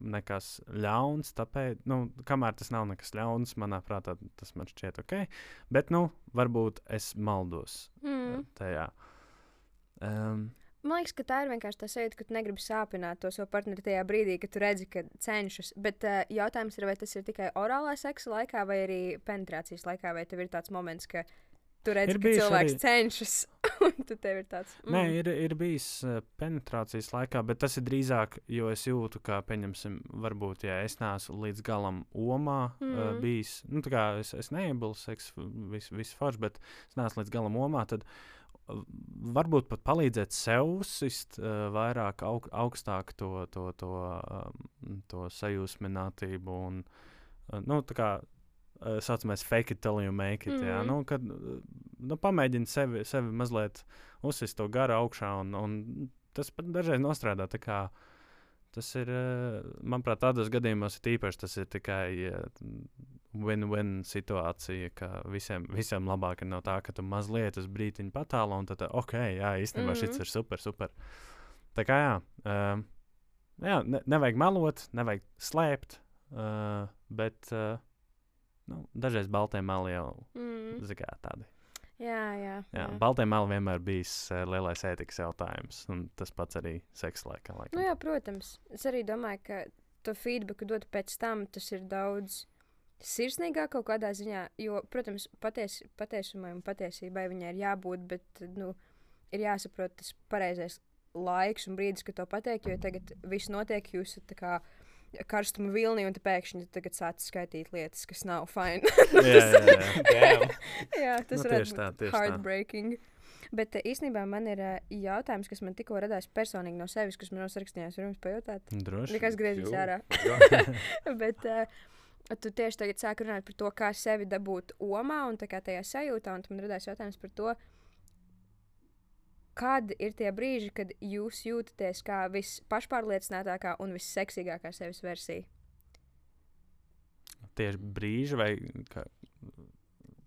nekas ļauns. Tāpēc, nu, kamēr tas nav nekas ļauns, manā prātā tas man šķiet ok. Bet, nu, varbūt es maldos mm. tajā. Um, Man liekas, ka tā ir vienkārši tā sajūta, ka tu negribi sāpināt to savu partneri tajā brīdī, kad tu redzi, ka cenšas. Bet uh, jautājums ir, vai tas ir tikai orālā seksa laikā vai arī penetrācijas laikā, vai tev ir tāds moments, ka Tu redzi, ka cilvēks arī... cenšas, tu tev ir tāds. Mm. Nē, ir, ir bijis uh, penetrācijas laikā, bet tas ir drīzāk, jo es jūtu, ka, pieņemsim, varbūt, ja es neesmu līdz galam omā mm. uh, bijis, nu, tā kā es, es neiebilu seksu, viss vis forši, bet es neesmu līdz galam omā, tad uh, varbūt pat palīdzēt sev uzsist uh, vairāk, aug, augstāk to, to, to, um, to sajūsminātību un, uh, nu, tā kā tā uh, saucamais fake it till you make it. Mm. Jā, nu, kad nu, pamēģini sevi, sevi mazliet uzsist to garu augšā, un, un tas pat dažreiz nostrādā. Tas ir, uh, manuprāt, tādos gadījumos ir īpaši tas ir tikai win-win situācija, ka visiem, visiem labāk ir no tā, ka tu mazliet uz brīdiņu patālu, un tad, ok, jā, īstenībā mm -hmm. šis ir super, super. Tā kā jā, uh, jā ne, nevajag melot, nevajag slēpt, uh, bet uh, nu, dažreiz baltajā melī jau mm. kā, tādi. Jā, jā, jā. jā baltajā melī vienmēr bijis uh, lielais ētikas jautājums. Tas pats arī seksa laikā. Laikam. Nu, jā, protams. Es arī domāju, ka to feedback dot pēc tam tas ir daudz sirsnīgāk kaut kādā ziņā. Jo, protams, paties, patiesumai un patiesībai viņai ir jābūt, bet nu, ir jāsaprot tas pareizais laiks un brīdis, kad to pateikt. Jo tagad viss notiek, jūs esat kā karstuma vilni, un pēkšņi tagad sācis skaitīt lietas, kas nav fine. jā, jā, jā. jā, tas nu, ir heartbreaking. Tā, Bet uh, īstenībā man ir uh, jautājums, kas man tikko radās personīgi no sevis, kas man nav sarakstījis. Varu jums pajautāt? Droši. Nekas griezīs ārā. Bet uh, tu tieši tagad sāki runāt par to, kā sevi dabūt omā un tā kā tajā sajūtā. Un tad man radās jautājums par to, kad ir tie brīži, kad jūs jūtaties kā vispašpārliecinātākā un visseksīgākā sevis versija. Tieši brīži vai kā,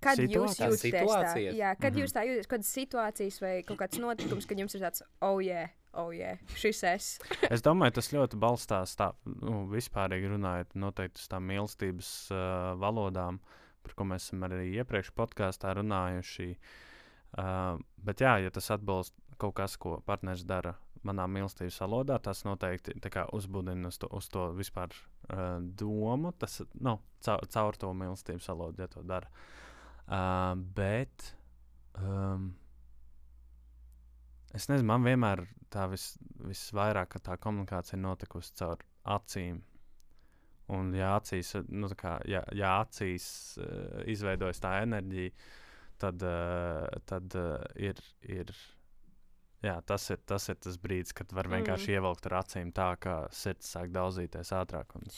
Kad jūs Situācijas? jūtaties tā? Jā, kad Mhm. jūs tā jūtaties, kādas situācijas vai kaut kāds notikums, kad jums ir tāds, oh, yeah, oh, yeah, šis es. Es domāju, tas ļoti balstās tā, nu, vispārīgi runājot, noteikti uz tām mīlestības uh, valodām, par ko mēs esam arī iepriekš podkāstā runājuši. Uh, bet, jā, ja tas atbilst kaut kas, ko partneris dara manā mīlestības valodā, tas noteikti kā uzbudina uz to, uz to vispār uh, domu. Tas nu, caur, caur to mīlestības valodu, ja to dara. Uh, bet. Um, Es nezinu, man vienmēr tā vis, visvairāk tā komunikācija notikusi caur acīm. Un, ja acīs, nu, kā, ja, ja acīs uh, izveidojas tā enerģija, uh, tad uh, ir, ir, jā, tas, ir, tas ir tas brīdis, kad var vienkārši mm. ievilkt ar acīm tā, ka sirds sāk daudzīties ātrāk. Un!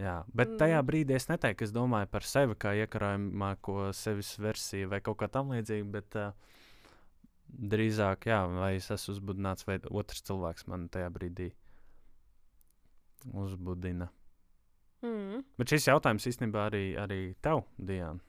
Jā, bet mm. tajā brīdī es neteiktu, ka es domāju par sevi kā iekarojamāko sevis versiju vai kaut kā tamlīdzīga, bet uh, drīzāk, jā, vai es esmu uzbudināts, vai otrs cilvēks man tajā brīdī uzbudina. Mm. Bet šis jautājums īstenībā arī, arī tev, Diana.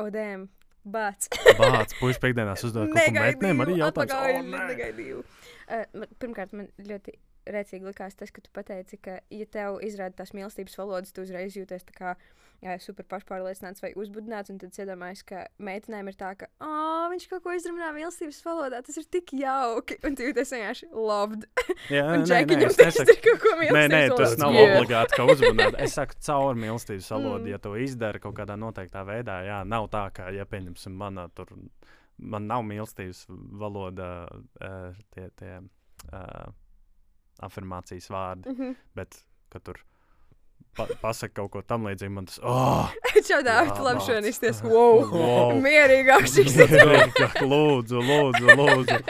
Odēm, bāc. Bācis, puikas piekdienās uzdod kaut ko metnēm, arī jautājums. atpakaļ, "O, nē!" negaidīju. Uh, pirmkārt, man ļoti rēcīgi likās tas, ka tu pateici, ka, ja tev izrāda tās mīlestības valodas, tu uzreiz jūties tā kā jā, super pašpārliecināts vai uzbudināts, un tad iedomājies, ka meitenēm ir tā, ka, ah, viņš kaut ko izrunā mīlestības valodā, tas ir tik jauki, un tu jūties vienkārši loved. Jā, Un nē, nē, Džekiņam es tas ir kaut ko Nē, mīlestības nē, tas valodas. nav Jā. obligāti, ka uzbudināt. Es saku, caur mīlestības valodu, Mm. ja to izdara kaut kādā noteiktā veidā. Jā, nav tā, ka, ja pieņemsim, manā tur, man nav mīlestības valoda, uh, tie, tie uh, afirmācijas vārdi, Mhm. bet, kad tur pa, pasaka kaut ko tam līdzīgu, man tas, labi nāc. šodien izties, wow, Wow. mierīgāks šis. lūdzu, lūdzu, lūdzu.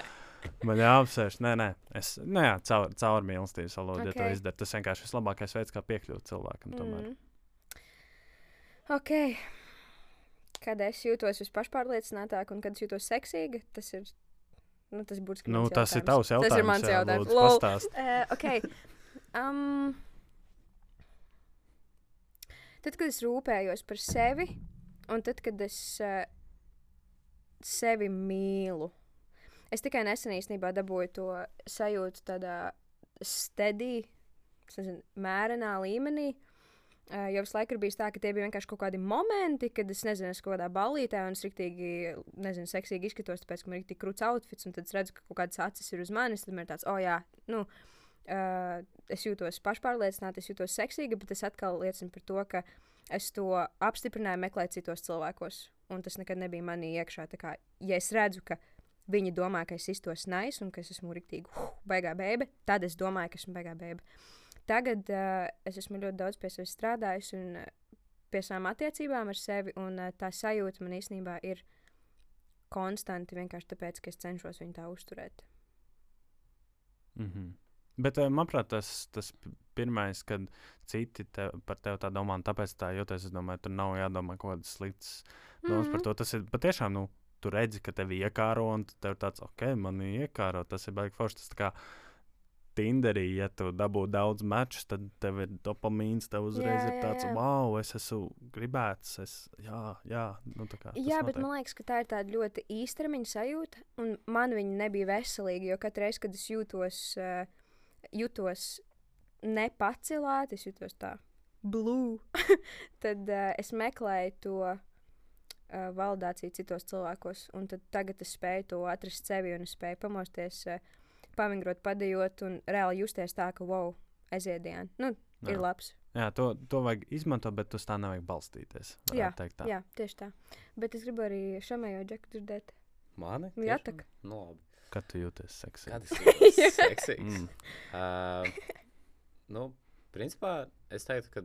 Man jāapsēž, nē, nē, es, nē, jā, caur, caur mīlestības valodu, okay. ja to izdara. Tas vienkārši vislabākais veids, kā piekļūt cilvēkam. Tomēr. Mm. Ok. Kad es jūtos vispašpārliecinātāk un kad es jūtos seksīga, tas ir. Nu, tas Nu, tas ir tavs jautājums. Tas ir mans jā, jautājums. lūdzu, Lol. pastāst. Uh, ok. Um, tad, kad es rūpējos par sevi, un tad, kad es uh, sevi mīlu, es tikai nesen īstenībā dabūju to sajūtu tādā steady, es nezinu, mērenā līmenī. Uh, jo visu laiku bijis tā, ka tie bija vienkārši kaut kādi momenti, kad es nezinu, es kaut kādā ballītē un es rīktīgi, nezinu, seksīgi izskatos, tāpēc, ka man ir tik krūts outfits, un tad es redzu, ka kaut kādas acis ir uz manis. Tad man ir tāds, oh, jā, nu, uh, es jūtos pašpārliecināta, es jūtos seksīga, bet tas atkal liecina par to, ka es to apstiprināju meklēt citos cilvēkos, un tas nekad nebija manī iekšā. Tā kā, ja es redzu, ka viņi domā, ka es iztos nais un ka es esmu rīktīgi, uh, baigā bēbe, tad es domāju, ka esmu baigā bēbe. Tagad uh, es esmu ļoti daudz pie sevis strādājis un uh, pie savām attiecībām ar sevi, un uh, tā sajūta man īstenībā ir konstanti vienkārši tāpēc, ka es cenšos viņu tā uzturēt. Mm -hmm. Bet, eh, manuprāt, tas, tas pirmais, kad citi te, par tevi tā domā, un tāpēc tā jūtas, es domāju, tur nav jādomā kaut kādas sliktas domas Mhm. par to. Tas ir patiešām, nu, tu redzi, ka tevi iekāro, un tev tāds, ok, man iekāro, tas ir baigi forši. Tas kā Tinderī, ja tu dabū daudz mačus, tad tev ir dopamīns, tev uzreiz Jā, ir jā, tāds, jā. wow, es esmu gribēts, es, jā, jā, nu tā kā. Jā, bet notiek. man liekas, ka tā ir tāda ļoti īstermiņa sajūta, un man viņa nebija veselīga. Jo katru reizi, kad es jūtos, uh, jūtos nepacilāti, es jūtos tā blue, tad uh, es meklēju to uh, validāciju citos cilvēkos. Un tad tagad es spēju to atrast sevi, un es spēju pamosties, uh, pavingrot, padējot, un reāli justies tā, ka wow, aiziet diena. Nu, Jā. ir labs. Jā, to, to vajag izmantot, bet uz tā nevajag balstīties. Jā, tā. Jā, tieši tā. Bet es gribu arī šamējo džeku dzirdēt. Mani? Jā, Tiešām? tak. Nu, labi. Kad tu jūties seksīgi? Kad es jūtos seksīgs? Mm. Uh, nu, principā es teiktu, ka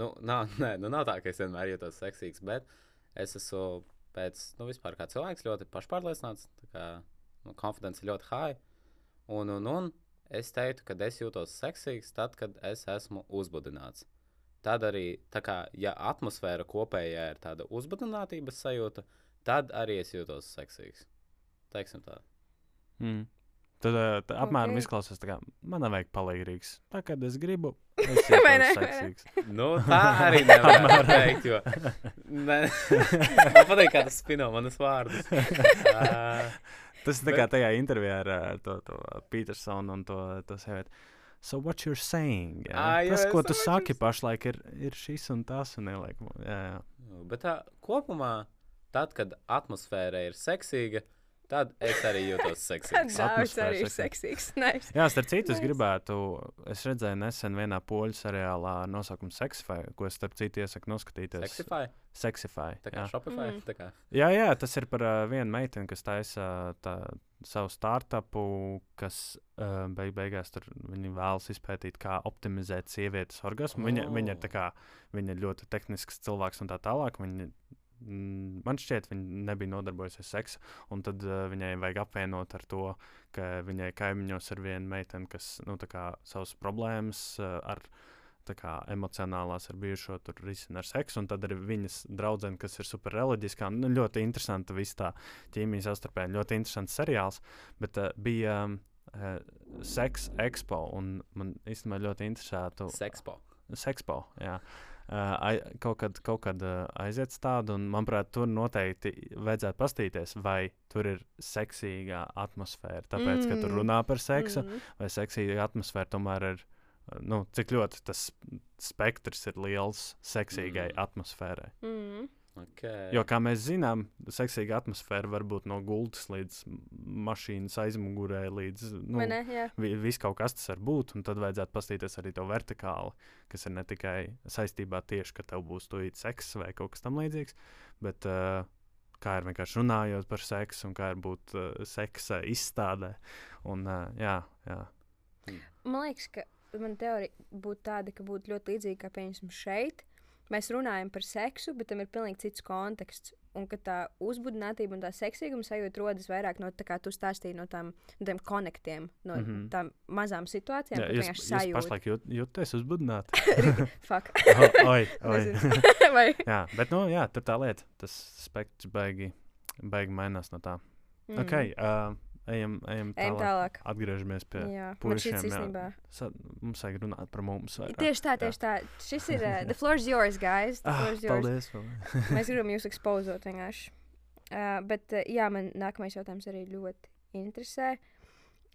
nu, nav, nē, nu, nav tā, ka es vienmēr jūtos seksīgs, bet es esmu pēc, nu, vispār kā cilvēks ļoti pašpārliecināts, tā kā, nu, confidence ir ļoti high. Un, un, un es teiktu, ka es jūtos seksīgs tad, kad es esmu uzbudināts. Tad arī, tā kā, ja atmosfēra kopējā ir tāda uzbudinātības sajūta, tad arī es jūtos seksīgs. Teiksim tā. Mm. Tad tā apmēram Ok. izklausās, kā man vajag palīdzīgs. Tā kā es gribu, es vai ne? seksīgs. Nu, tā arī nevar teikt, jo ne, man patīk, kā tas spino manas vārdus. Uh, Tas ir tā kā tajā intervijā ar uh, to, to Petersonu un to, to sievieti. So what you're saying? Jā? Ā, jā, tas, ko so tu saki you're- pašlaik, ir, ir šis un tas. Un ieliek, jā, jā. bet tā kopumā, tad, kad atmosfēra ir seksīga, tad es arī jūtos seksīgs. Dāvis arī ir seksīgs. Nice. Jā, starp citu, es Nice. gribētu, es redzēju nesen vienā poļu seriālā nosaukumu Sexify, ko es starp citu iesaku noskatīties. Seksify, Sexify. tā kā jā. Shopify. Mm. tā kā. Jā, jā, tas ir par uh, vienu meiteni, kas taisa tā, savu startupu, kas uh, beig beigās tur viņi vēlas izpētīt, kā optimizēt sievietes orgasmu. Viņa, viņa, ir tā kā, viņa ir ļoti tehnisks cilvēks un tā tālāk. Viņa, man šķiet, viņa nebija nodarbojusies ar seksu, un tad uh, viņai vajag apvienot ar to, ka viņai kaimiņos ir viena meitene, kas nu, kā savas problēmas uh, ar kā emocionālās ar bijušo tur risina ar seksu, un tad ir viņas draudzene, kas ir super reliģiskā. Nu, ļoti interesanta viss tā ķīmija savstarpēji, ļoti interesants seriāls, bet uh, bija um, uh, Sex Expo, un man īstenībā ļoti interesētu Sekspo. Sexpo. Jā. Uh, ai, kaut kad, kaut kad aiziet tādu, un manuprāt, tur noteikti vajadzētu pastīties, vai tur ir seksīga atmosfēra. Tāpēc, mm. ka tur Mm. runā par seksu, mm. Vai seksīga atmosfēra tomēr ir. Nu, cik ļoti tas spektrs ir liels seksīgai. Mm. atmosfērai. Mm. Okay. Jo, kā mēs zinām, seksīga atmosfēra var būt no gultas līdz mašīnas aizmugurē, līdz nu, ne? Vi, viss kaut kas tas var būt. Un tad vajadzētu paskatīties arī to vertikāli, kas ir ne tikai saistībā tieši, ka tev būs tūlīt seks vai kaut kas tamlīdzīgs, bet uh, kā ir vienkārši runājot par seksu un kā ir būt uh, seksa izstādē. Un, uh, jā, jā. Man liekas, ka mana teorija būtu tāda, ka būtu ļoti līdzīga kā piemēram šeit. Mēs runājam par seksu, bet tam ir pilnīgi cits konteksts. Un ka tā uzbudinātība un tā seksīguma sajūta rodas vairāk no tā, kā tu stāstīji, no tām no tiem konektiem, no mm. -hmm. tām mazām situācijām, jūs, vienkārši jūs sajūta. pašlaik jūt, jūties uzbudināti. Fuck. O- oi, oi. Jā, bet nu, jā, tur tā lieta, tas spektrs baigi, baigi mainās no tā. Mm. Ok, uh, ejam, ejam Ejam tālāk. tālāk. Atgriežamies pie Jā, jā. īstenībā. Sa, mums vajag runāt par mums. vairāk. Tieši tā, tieši tā. Šis ir. Uh, the floor is yours, guys. The Ah, floor is yours. paldies. Mēs gribam jūs ekspozot vienkārši. Uh, bet, uh, jā, man nākamais jautājums arī ļoti interesē.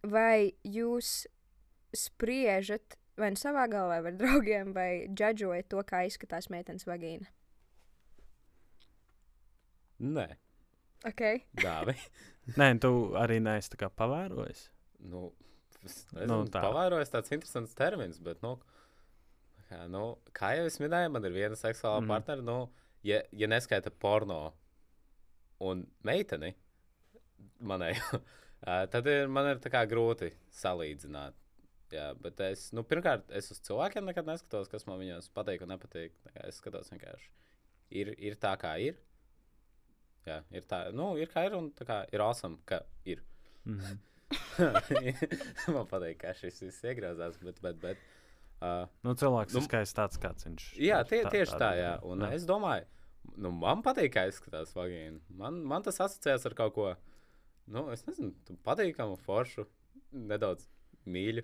Vai jūs spriežat vai nu savā galvā, vai ar draugiem, vai džudžojat to, kā izskatās meitenes vagīna? Nē, Ok, dāvi. Nē, tu arī neesi pavērojis. nu, es Nu, nezinu, tā. tā. Pavairojas tāds interesants termins, bet, nu, kā, nu, kā jau es minēju, man ir viena seksuāla mm. partneri, nu, ja, ja neskaita porno un meiteni manai, ā, tad ir, man ir grūti salīdzināt. Jā, bet es, nu, pirmkārt, es uz cilvēkiem nekad neskatos, kas man viņos patīk un nepatīk. Es skatos vienkārši. Ir, ir tā, kā ir. Jā, ir tā, nu, ir kā ir, un tā kā ir awesome, ka ir. Mhm. Man patīk, kā šis viss iegrozās, bet, bet, bet uh, Nu, cilvēks Nu, ir skaists tāds, kāds viņš jā, ir. tie, tieši tā, jā. jā. Un jā. es domāju, nu, man patīk, kā izskatās vagīna. Man, man tas asociēts ar kaut ko, nu, es nezinu, tu patīkamu, foršu, nedaudz mīļu.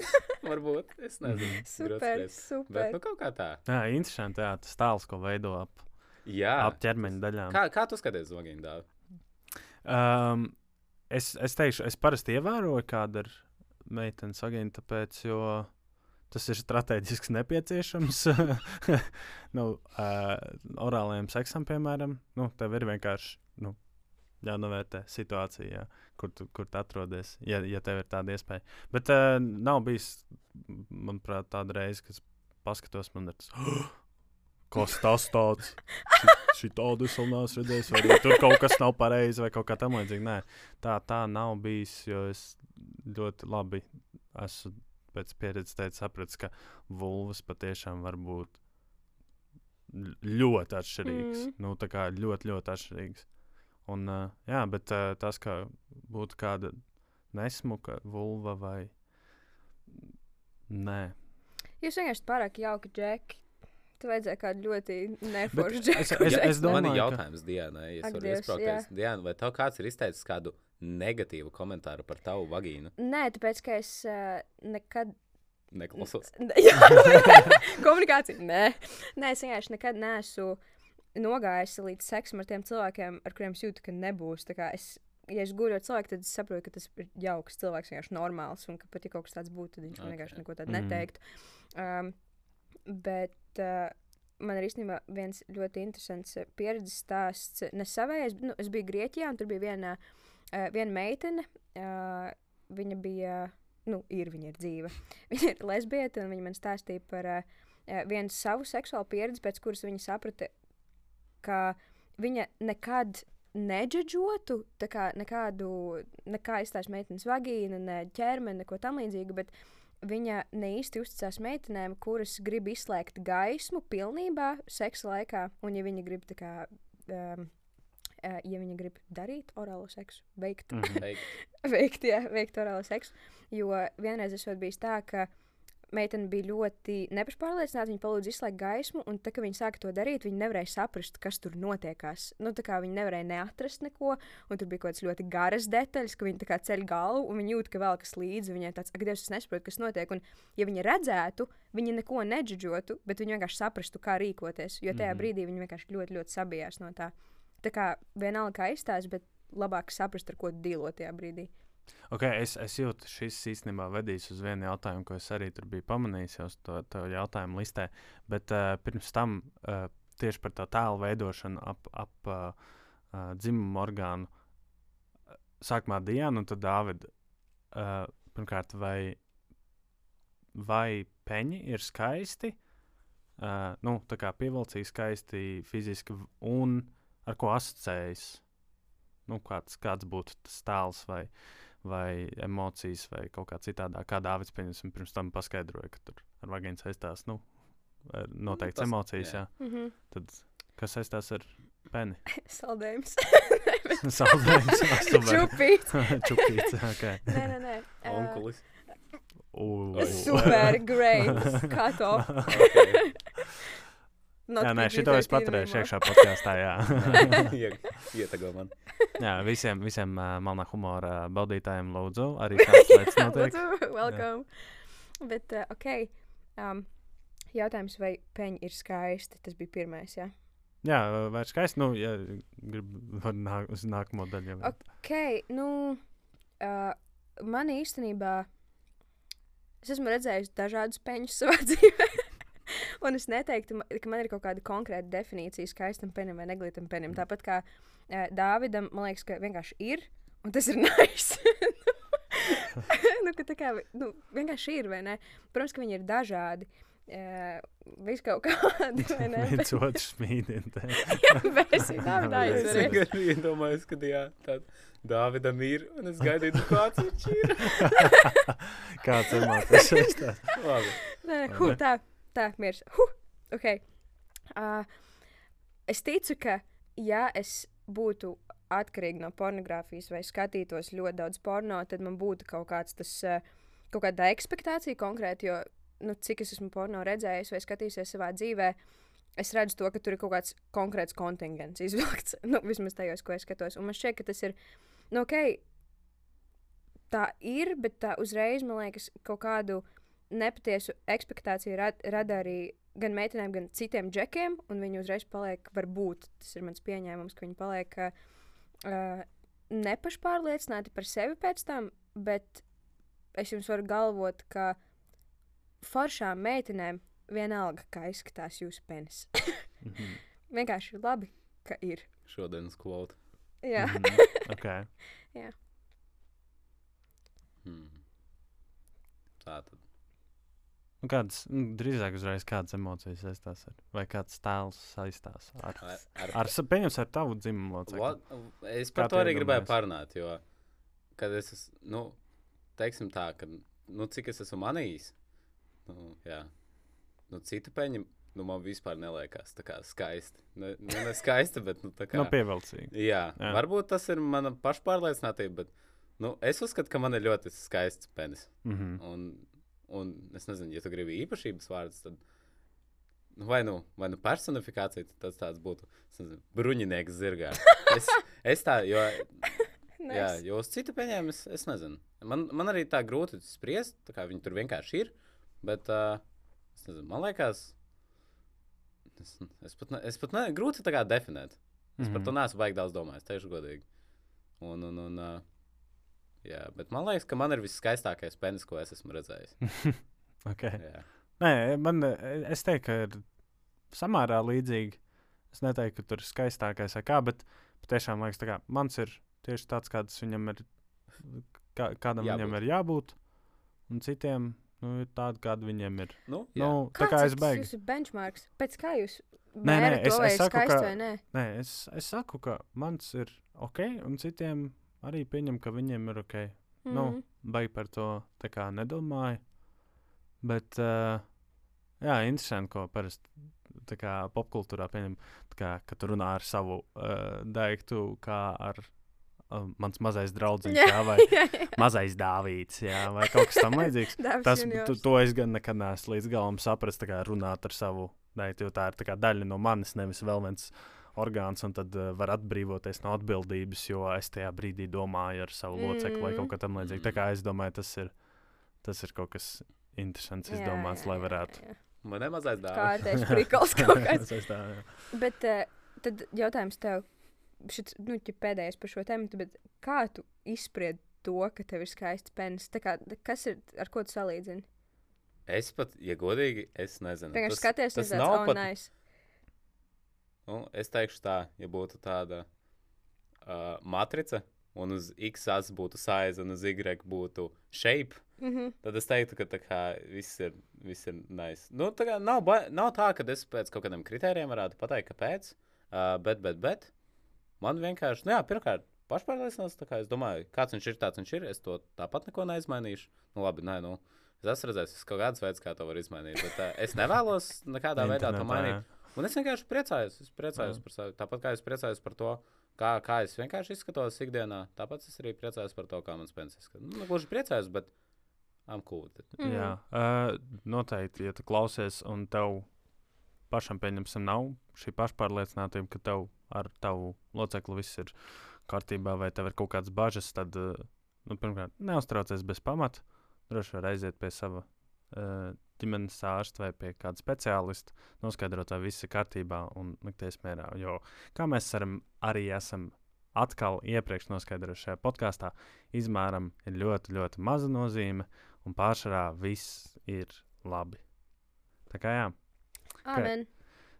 Varbūt, es nezinu. super, super. Bet, nu, kaut kā tā. Jā, interesanti. Jā, tas tēls, ko veido ap, Jā. ap ķermeņa daļām. Kā, kā tu skaties uz vagīnu dāvu? Um, es, es teikšu, es parasti ievēroju, kāda ir meitenes agenta, tāpēc, jo tas ir strateģiski nepieciešams. nu, uh, orālajam seksam, piemēram, nu, tev ir vienkārši nu, jānovērtē situācija, jā, kur, tu, kur tu atrodies, ja, ja tev ir tāda iespēja. Bet uh, nav bijis, manuprāt, tāda reize, kad es paskatos, man ir tas. Kas tas tāds? Šī tādu es vēl neesmu redzējis, vai tur kaut kas nav pareizi, vai kaut kā tamlīdzīga. Nē, tā, tā nav bijis, jo es ļoti labi esmu pēc pieredzes teicis, sapratis, ka vulvas patiešām var būt ļoti atšķirīgs. Mm. Nu, tā kā ļoti, ļoti atšķirīgs. Un, uh, jā, bet uh, tas, ka būtu kāda nesmuka vulva vai nē. Jūs vienkārši pārāk jauki, Džeki. Tu vajadzēja kādu ļoti neforšu es, džeku. es, es Man domāju, ir ka jautājums Dienai, ja Ak, es varu Dievs, iesprāgties. Diana, vai tev kāds ir izteicis kādu negatīvu komentāru par tavu vagīnu? Nē, tāpēc, ka es uh, nekad. Neklausos. Jā, komunikācija. Nē, Nē es vienkārši nekad neesmu nogājis līdz seksam ar tiem cilvēkiem, ar kuriem es jūtu, ka nebūs. Tā kā Es, ja es guļu ar cilvēku, tad es saprotu, ka tas ir jauks cilvēks, vienkārši normāls. Un ka pat ja kaut kas tāds būtu, tad viņš man Ok. vienkārši neko tādu Mhm. neteiktu. Um, bet uh, man ir īstenībā viens ļoti interesants uh, pieredzes stāsts. Ne savējais, bet nu, es biju Grieķijā, un tur bija viena, uh, viena meitene. Uh, viņa bija, nu, ir viņa ir dzīva. Viņa ir lesbieta, un viņa man stāstīja par uh, vienu savu seksuālu pieredzi, pēc kuras viņa saprata, ka viņa nekad tā kā nekādu, nekā izstāst meitenes vagīnu, ne ķermeni, neko tam līdzīgu, bet viņa ne īsti uzticās meitenēm, kuras grib izslēgt gaismu pilnībā seksa laikā, un ja viņa grib kā. Um, Ja viņa grib darīt orālo seksu, veikt Mhm. Veikt. veikt, jā, veikt orālo seksu. Jo vienreiz es biju tā, ka meitene bija ļoti nepašpārliecināta. Viņa palūdza izslēgt gaismu, un tā, kad viņa sāka to darīt, viņa nevarēja saprast, kas tur notiekās. Nu, tā kā viņa nevarēja neatrast neko, un tur bija kaut kādas ļoti garas detaļas, ka kā ceļ galvu, un viņa jūt, ka vēl kas līdzi. Viņai tāds, ak, Dievs, es nesaprotu, kas notiek. Un, ja viņa redzētu, viņa neko nedžudžotu, bet viņa vienkārši saprastu, kā rīkoties. Jo tajā Mhm. brīdī viņa vienkārši ļoti, ļoti sabijās no tā. Tā kā vienalga kā izstāsta, bet labāk saprast, ar ko dīlot tajā brīdī. Okay, es, es jūtu, šis īstenībā vedīs uz vienu jautājumu, ko es arī tur biju pamanījis jau to, to jautājumu listē. Bet uh, pirms tam uh, tieši par to tēlu veidošanu ap, ap uh, uh, dzimumu orgānu. uh, Sākumā Diana un tad Dāvida. Uh, pirmkārt, vai, vai peņi ir skaisti? Uh, nu, tā kā pievilcīgi, skaisti fiziski, un ar ko asociējas? Nu, kāds, kāds būtu tas tēls vai, vai emocijas, vai kaut kā citādā. Kā Dārvids pirms tam paskaidroja, ka tur ar vagīnu saistās nu, ar noteikts tas- emocijas. jā. Jā. Mm -hmm. Tad kas saistās ar peni? Saldējums. Saldējums, super. Čupīts. Čupīts. Okay. Nē, nē, nē. Uh, Onkulis. U- Super, great. Kā to? Not Jā, nē, PG-13 šito es paturēšu iekšā podkāstā. Jā, Ie- Ietago man. jā visiem, visiem uh, melnā humora baudītājiem lūdzu. Arī tādas lietas notiek. Lūdzu, welcome. Bet, uh, ok. Um, jautājums, vai peņi ir skaisti? Tas bija pirmais, jā. Jā, vai ir skaisti? Nu, ja grib var nāk, uz nākamo daļu. jau. Ok, nu, uh, man īstenībā, es esmu redzējis dažādus peņus savā dzīvē. Un es neteiktu, ka man ir kaut kāda konkrēta definīcija skaistam penim vai neglītam penim. Tāpat kā uh, Dāvidam, man liekas, ka vienkārši ir, un tas ir nice. nu, ka tā kā nu, vienkārši ir, vai ne? Protams, ka viņi ir dažādi. Uh, Viss kaut vai ne? Viens. Vēsī, Dāvidā, Jā, Es vienkārši iedomājos, ka jā, tāda Dāvidam ir, un es gaidīju, kāds viņš ir. Kāds emocijas saistās? Labi. Nē, ne? tā, tā, miers. Huh, okay. uh, es ticu, ka, ja es būtu atkarīga no pornogrāfijas vai skatītos ļoti daudz porno, tad man būtu kaut tas, kaut kāda ekspektācija konkrēti, jo, nu, cik es esmu porno redzējis vai skatījusies savā dzīvē, es redzu to, ka tur ir kaut kāds konkrēts kontingents izvilkts, nu, vismaz tajos, ko es skatos. Un man šķiet, ka tas ir, nu, ok, tā ir, bet tā uzreiz, man liekas, kaut kādu nepatiesu ekspektāciju rad, rada arī gan meitenēm, gan citiem džekiem, un viņi uzreiz paliek, varbūt tas ir mans pieņēmums, ka viņi paliek uh, nepašpārliecināti par sevi pēc tam, bet es jums varu galvot, ka foršām meitenēm vienalga, kā izskatās jūsu penis. Mhm. Vienkārši ir labi, ka ir. Šodienas klot. Jā, Mhm. Okay. Hmm. Tā tad. Nu, kādas, nu, drīzāk uzreiz kādas emocijas saistās ar, vai kāds tēls saistās ar, Ar, ar, ar, pieņems ar tavu dzimumu locekli. Es Kā par to tu arī gribēju parunāt, jo, kad es, es nu, teiksim tā, ka, nu, cik es esmu manījis, nu, jā, nu, cita peņa nu, man vispār neliekas tā kā skaisti. Ne, nu, ne skaisti, bet nu, tā kā. Nu, pievilcīgi. Jā, Jā. jā, varbūt tas ir mana pašpārliecinātība, bet nu, es uzskatu, ka man ir ļoti skaists penis. Mm -hmm. Un, un es nezinu, ja tu gribi īpašības vārdus, tad nu, vai, nu, vai nu personifikācija, tad tas tāds būtu es nezinu, bruņinieks zirgā. Es, es tā, jo, Nice. jā, jo uz citu peņēm es, es nezinu. Man, man arī tā grūti spriest, tā kā viņi tur vienkārši ir. Bet uh, es nezinu, man liekas, es, es pat, ne, es pat ne, grūti tā kā definēt. Es par to neesmu baigi daudz domājis, teikšu godīgi. Un, un, un, uh, jā, bet man liekas, ka man ir viskaistākais penis, ko es esmu redzējis. okay. Jā. Nē, man, es teiktu, ka ir samērā līdzīgi. Es neteiktu, ka tur ir skaistākais vai kā, bet patiešām liekas, ka mans ir tieši tāds, kāds viņam ir, kā, kādam Jābūt. viņam ir jābūt, un citiem nu, ir tādi, kādi viņiem ir. Nu, Jā. jā. Nu, tā kā es ir beigšu. jūsu benchmarks? Pēc kā jūs Nē, nē, es- es ir saku, ka- nē? Nē, es, es saku, ka mans ir ok, un citiem arī pieņem, ka viņiem ir ok. Nu, Mhm. baigi par to nedomāju. Bet, uh, jā, interesanti, ko parasti popkultūrā pieņem, kā, ka tu runā ar savu uh, daiktu, kā ar uh, mans mazais draugs, jā, vai jā, jā. mazais dāvīts, jā, vai kaut kas tamlīdzīgs. Tas, tu, to es gan nekad neesmu līdz galam saprast, kā runāt ar savu daiktu, jo tā ir tā daļa no manis, nevis vēl viens orgāns, un tad uh, var atbrīvoties no atbildības, jo es tajā brīdī domāju ar savu locekli vai Mm. kaut ko tamlīdzīgu. Tā kā es domāju, tas ir, tas ir kaut kas interesants, Jā, izdomāts, jā, lai jā, varētu. jā. Man nemazais Kā dārgi. ar tieši prikals kaut kāds. Tā, jā. Bet uh, tad jautājums tev, šit, nu, pēdējais par šo tēmu, bet kā tu izspried to, ka tev ir skaists penis? Kā, kas ir, ar ko tu salīdzini? Es pat, ja godīgi, es nezinu. Vienkārši Tas- skaties, tas tas ir nav oh, pat- nice. Nu, es teikšu tā, ja būtu tāda uh, matrica, un uz X as būtu size, un uz Y būtu shape, Mm -hmm. tad es teiktu, ka tā kā viss ir, viss ir nice. Nu, tā kā nav, nav tā, ka es pēc kaut kādiem kritērijiem varētu pateikt, kāpēc. Uh, bet, bet, bet man vienkārši, nu jā, pirmkārt, pašpārliecināts. tā kā Es domāju, kāds viņš ir, tāds viņš ir. Es to tāpat neko neizmainīšu. Nu, labi, nē, nu. Es esmu redzējis, ka kaut kāds veids, kā to var izmainīt. Bet uh, es nevēlos nekādā veidā to mainīt. jā. Un es vienkārši priecājos. Es priecājos Jā. par sevi. Tāpat kā es priecājos par to, kā, kā es vienkārši izskatos ikdienā. Tāpat es arī priecājos par to, kā mans pensijas izskatās. Nu, gluži priecājos, bet I'm cool. with it. Mhm. Jā, uh, noteikti, ja tu klausies, un tev pašam pieņemsim, nav šī pašpārliecinātība, ka tev ar tavu locekli viss ir kārtībā, vai tev ir kaut kādas bažas, tad, uh, nu, pirmkārt, neuztraucies bez pamata. Droši vien aiziet pie sava uh, ģimenes ārsta vai pie kāda speciālista, noskaidrot, vai viss ir kārtībā un likties mierā. Jo, kā mēs varam, arī esam atkal iepriekš noskaidrojuši šajā podkāstā, izmēram ir ļoti, ļoti maza nozīme un pārsvarā viss ir labi. Tā kā jā, Amen.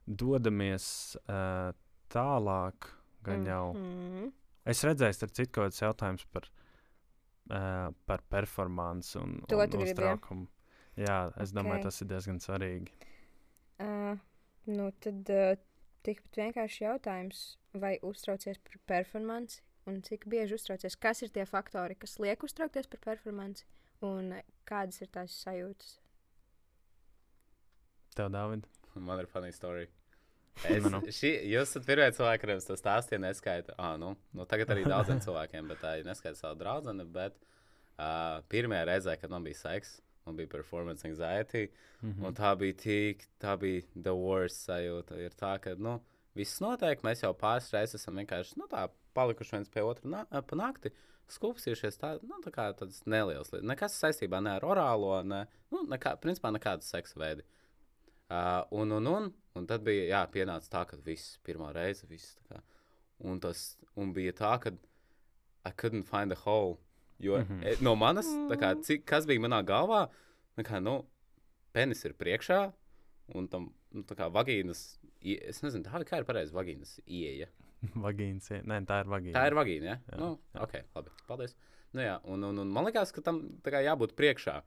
dodamies uh, tālāk, gan jau. Mhm. Es redzēju, starp citu, kaut kāds jautājums par, uh, par performanci un, To un tu gribi, ja? Jā, es domāju, Ok. tas ir diezgan svarīgi. Uh, nu, tad uh, tikpat vienkārši jautājums, vai uztraucies par performanci un cik bieži uztraucies? Kas ir tie faktori, kas liek uztraukties par performanci un kādas ir tās sajūtas? Tev, Dārvid, Man ir funny story. Es, Nu, nu. šī, jūs esat pirmie cilvēki, kuriem tas stāsts, ja neskaita. Ah, nu, nu, tagad arī daudziem cilvēkiem, bet tā ir neskaita savu draugu. Bet uh, pirmā reize, kad man bija seks, man bija performance anxiety. mm Un tā bija tik, tā bija the worst sajūta. Ir tā, ka, nu, viss notiek, mēs jau pāris reizes esam vienkārši, nu, tā palikuši viens pie otra na pa nakti, skūpstījušies tā, nu, tā kā tāds neliels lietas. Nekas saistībā ne ar orālo, ne, nu, nekā, principā nekādas seksa veidi. Uh, un, un, un, un tad bija, jā, pienāca tā, ka viss pirmā reize, viss tā kā, un tas, un bija tā, ka I couldn't find a hole. Jo mm. -hmm. no manas, kā, cik, kas bija manā galvā, kā, nu, penis ir priekšā, un tam nu, kā vagīnas, es nezinu, tā kā ir pareizi vagīnas ieeja. Vagīns, jā. nē, tā ir vagīna. Tā ir vagīna, ja? Jā, Nu, jā. ok, labi, paldies. Nu, jā, un, un, un man liekas, ka tam kā jābūt priekšā.